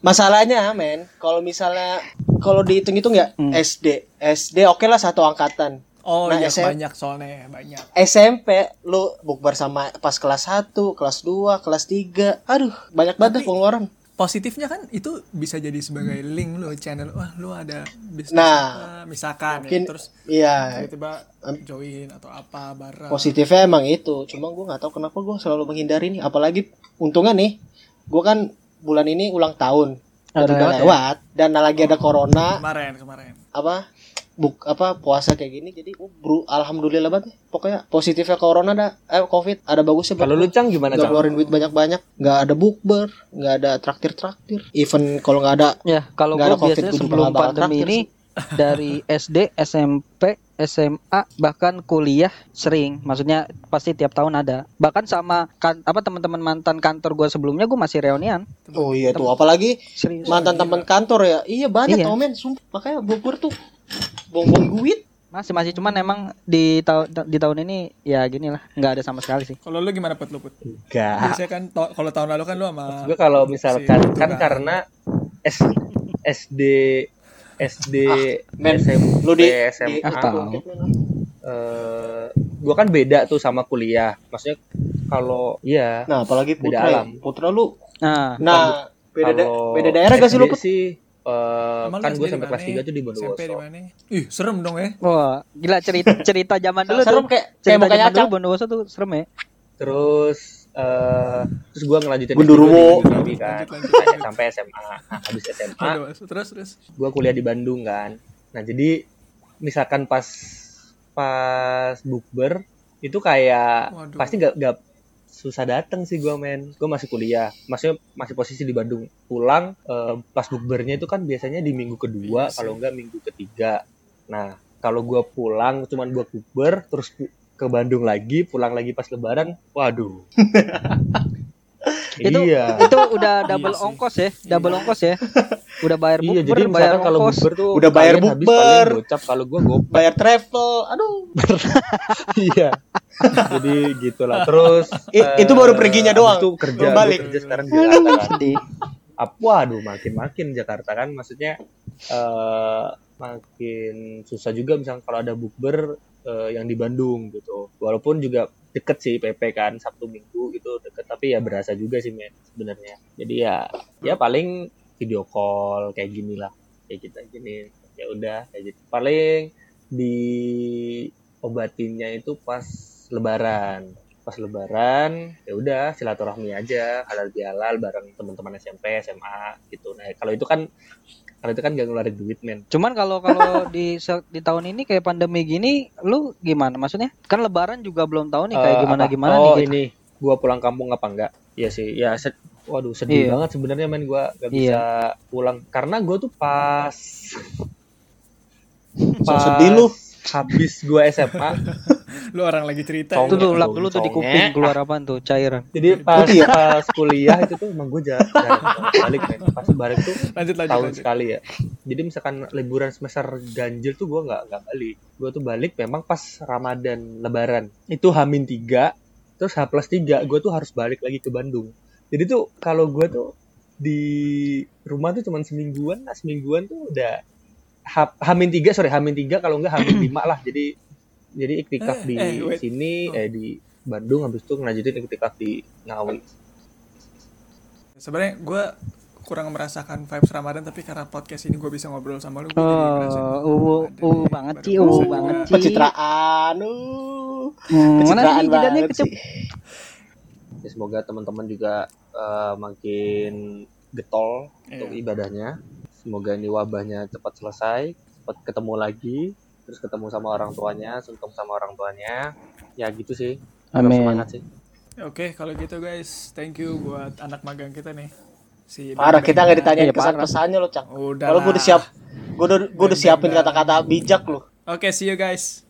Speaker 5: masalahnya men kalau misalnya kalau dihitung-hitung ya
Speaker 4: Hmm.
Speaker 5: SD SD oke lah satu angkatan
Speaker 2: Oh
Speaker 5: Nah,
Speaker 2: iya
Speaker 5: SM
Speaker 2: banyak soalnya banyak.
Speaker 5: SMP lu bukber sama pas kelas 1, kelas 2, kelas 3. Aduh, banyak banget
Speaker 2: Tapi-
Speaker 5: pengeluaran.
Speaker 2: Positifnya kan itu bisa jadi sebagai link lo channel. Wah lu ada bisnis
Speaker 5: Nah,
Speaker 2: apa, misalkan
Speaker 5: mungkin-
Speaker 2: ya, terus
Speaker 5: Iya,
Speaker 2: tiba-tiba join atau apa bareng.
Speaker 5: positifnya emang itu. Cuma gue nggak tahu kenapa gue selalu menghindari nih. Apalagi untungnya nih, gue kan bulan ini ulang tahun. Dan udah
Speaker 4: lewat ya?
Speaker 5: lewat. Dan lagi ada corona.
Speaker 2: Kemarin kemarin.
Speaker 5: Apa? Buk apa puasa kayak gini jadi gua bro, alhamdulillah banget nih. pokoknya positifnya corona ada eh covid ada bagusnya
Speaker 3: Kalau lu Cang gimana Cang?
Speaker 5: keluarin duit banyak-banyak nggak ada bukber nggak ada traktir-traktir even kalau nggak ada
Speaker 4: Ya, kalau
Speaker 5: Nggak
Speaker 4: gue
Speaker 5: ada COVID,
Speaker 4: biasanya
Speaker 5: gua juga
Speaker 4: sebelum pandemi
Speaker 5: traktir
Speaker 4: ini *laughs* dari SD, SMP, SMA, bahkan kuliah sering. Maksudnya pasti tiap tahun ada. Bahkan sama kan apa teman-teman mantan kantor gue sebelumnya gue masih reunian.
Speaker 5: oh iya tuh apalagi
Speaker 4: Serius.
Speaker 5: mantan teman kantor ya iya banyak
Speaker 4: Iya.
Speaker 5: tau men sumpah makanya bukber tuh buang-buang duit
Speaker 4: Masih masih cuman emang di tahun di tahun ini ya gini lah, nggak ada sama sekali sih.
Speaker 2: Kalau lu gimana put lu put?
Speaker 3: Enggak.
Speaker 2: Biasanya kan to- kalau tahun lalu kan lu sama
Speaker 3: Gue kalau misalkan
Speaker 2: Si
Speaker 3: kan karena S, SD SD
Speaker 5: men,
Speaker 3: SMP
Speaker 5: lu di,
Speaker 3: SMA
Speaker 5: di
Speaker 4: Ah, tahu.
Speaker 3: eh gue kan beda tuh sama kuliah. Maksudnya kalau iya
Speaker 5: nah apalagi
Speaker 3: Beda
Speaker 5: putra ya.
Speaker 3: alam.
Speaker 5: putra lu
Speaker 4: Nah,
Speaker 5: nah beda da- beda daerah gak sih lu Put?
Speaker 3: sih eh,
Speaker 2: Emang
Speaker 3: kan gue sampai kelas
Speaker 2: mana?
Speaker 3: 3 tuh di
Speaker 2: SMP di
Speaker 3: Bondowoso.
Speaker 2: mana? Ih, serem dong ya.
Speaker 4: wah, gila cerita *laughs* cerita zaman dulu
Speaker 5: serem
Speaker 4: tuh.
Speaker 5: kayak kayak mukanya acak
Speaker 4: Bondowoso tuh serem ya.
Speaker 3: Terus eh terus gue ngelanjutin
Speaker 5: Genderuwo.
Speaker 3: S2 di Jambi kan
Speaker 2: Lanjut, lanjut,
Speaker 3: Sampai- SMA. Nah, habis SMA
Speaker 2: Aduh, terus terus.
Speaker 3: gue kuliah di Bandung kan. Nah jadi misalkan pas pas bukber itu kayak
Speaker 2: Waduh.
Speaker 3: pasti gak, gak susah dateng sih gue men. Gue masih kuliah, maksudnya masih posisi di Bandung. Pulang eh, pas bukbernya itu kan biasanya di minggu kedua,
Speaker 2: Iya sih.
Speaker 3: kalau enggak minggu ketiga. Nah kalau gue pulang cuman buat bukber, terus ke Bandung lagi, pulang lagi pas Lebaran, waduh. *laughs*
Speaker 4: Itu
Speaker 3: iya.
Speaker 4: itu udah double
Speaker 2: sih.
Speaker 4: ongkos ya, double ongkos ya. Udah bayar
Speaker 3: Iya,
Speaker 4: bukber,
Speaker 3: jadi
Speaker 4: bayar
Speaker 3: kalau
Speaker 4: ongkos.
Speaker 3: bukber tuh
Speaker 5: Udah bayar bukber.
Speaker 3: paling gocap kalau gue gopay.
Speaker 5: bayar travel aduh *laughs*
Speaker 3: iya jadi gitulah terus
Speaker 5: I-
Speaker 3: eh,
Speaker 5: itu baru perginya doang.
Speaker 3: itu kerja gua
Speaker 5: balik.
Speaker 3: kerja sekarang di Jakarta kan
Speaker 4: Sedih.
Speaker 3: Ap- waduh makin makin Jakarta kan maksudnya eh makin susah juga misalnya kalau ada bukber eh, yang di Bandung gitu walaupun juga deket sih PP kan Sabtu Minggu gitu deket. Tapi ya berasa juga sih men sebenarnya. Jadi ya ya paling video call kayak gini lah. Kayak kita gini ya udah kayak gitu. Paling di obatinnya itu pas lebaran. Pas lebaran ya udah silaturahmi aja halal bihalal bareng teman-teman SMP SMA gitu. Nah kalau itu kan kalau itu kan gak ngeluarin duit men
Speaker 4: Cuman kalau kalau *laughs* di se- di tahun ini kayak pandemi gini, lu gimana? Maksudnya kan Lebaran juga belum tahu nih kayak
Speaker 3: Eh,
Speaker 4: gimana
Speaker 3: apa?
Speaker 4: gimana
Speaker 3: oh
Speaker 4: nih. Gitu.
Speaker 3: ini gua pulang kampung apa enggak Iya sih ya sed- waduh sedih
Speaker 4: Iya.
Speaker 3: banget sebenarnya men gua gak
Speaker 4: Iya.
Speaker 3: bisa pulang karena gua tuh pas *laughs*
Speaker 5: So sedih lu.
Speaker 3: habis gua SMA *laughs*
Speaker 2: Lu orang lagi cerita.
Speaker 3: Song.
Speaker 4: Tuh
Speaker 2: ya.
Speaker 4: tuh lap dulu tuh di kuping keluar apaan tuh cairan.
Speaker 3: jadi pas
Speaker 5: Putih ya?
Speaker 3: pas kuliah itu tuh emang gue jarang, balik men pas balik tuh
Speaker 2: Lanjut lanjut
Speaker 3: tahun
Speaker 2: lanjut.
Speaker 3: sekali ya. Jadi misalkan liburan semester ganjil tuh gue nggak nggak balik. Gue tuh balik memang pas Ramadan Lebaran. Itu Hamin tiga, terus H plus tiga, gue tuh harus balik lagi ke Bandung. Jadi tuh kalau gue tuh di rumah tuh cuman semingguan lah semingguan tuh udah ha- hamin tiga sorry hamin tiga kalau enggak hamin lima lah jadi jadi iktikaf
Speaker 2: Eh,
Speaker 3: di
Speaker 2: eh, wait.
Speaker 3: sini
Speaker 2: Oh.
Speaker 3: eh di Bandung habis itu ngelanjutin iktikaf di Ngawi
Speaker 2: Sebenarnya gue kurang merasakan vibes Ramadan tapi karena podcast ini gue bisa ngobrol sama lu gue jadi ngerasain
Speaker 4: Oh, uwu,
Speaker 2: Ramadan
Speaker 4: uwu
Speaker 2: nih.
Speaker 4: banget sih, uwu
Speaker 2: ngerasain
Speaker 4: banget sih.
Speaker 5: Pencitraan. Uh.
Speaker 4: Hmm, mana
Speaker 5: Pencitraan
Speaker 4: sih kecep?
Speaker 5: sih.
Speaker 3: ya, semoga teman-teman juga eh, makin getol untuk
Speaker 2: Iya.
Speaker 3: ibadahnya semoga ini wabahnya cepat selesai cepat ketemu lagi terus ketemu sama orang tuanya sungkem sama orang tuanya. Ya gitu sih.
Speaker 4: Amin.
Speaker 3: semangat sih.
Speaker 2: Oke kalau gitu guys thank you buat anak magang kita nih. Si
Speaker 5: Parah kita nggak ditanyain
Speaker 4: Iya,
Speaker 5: kesan pesannya lo cang.
Speaker 2: Udah
Speaker 5: Kalau gue udah siap, gue udah gue udah. siapin kata-kata bijak lo.
Speaker 2: Oke see you guys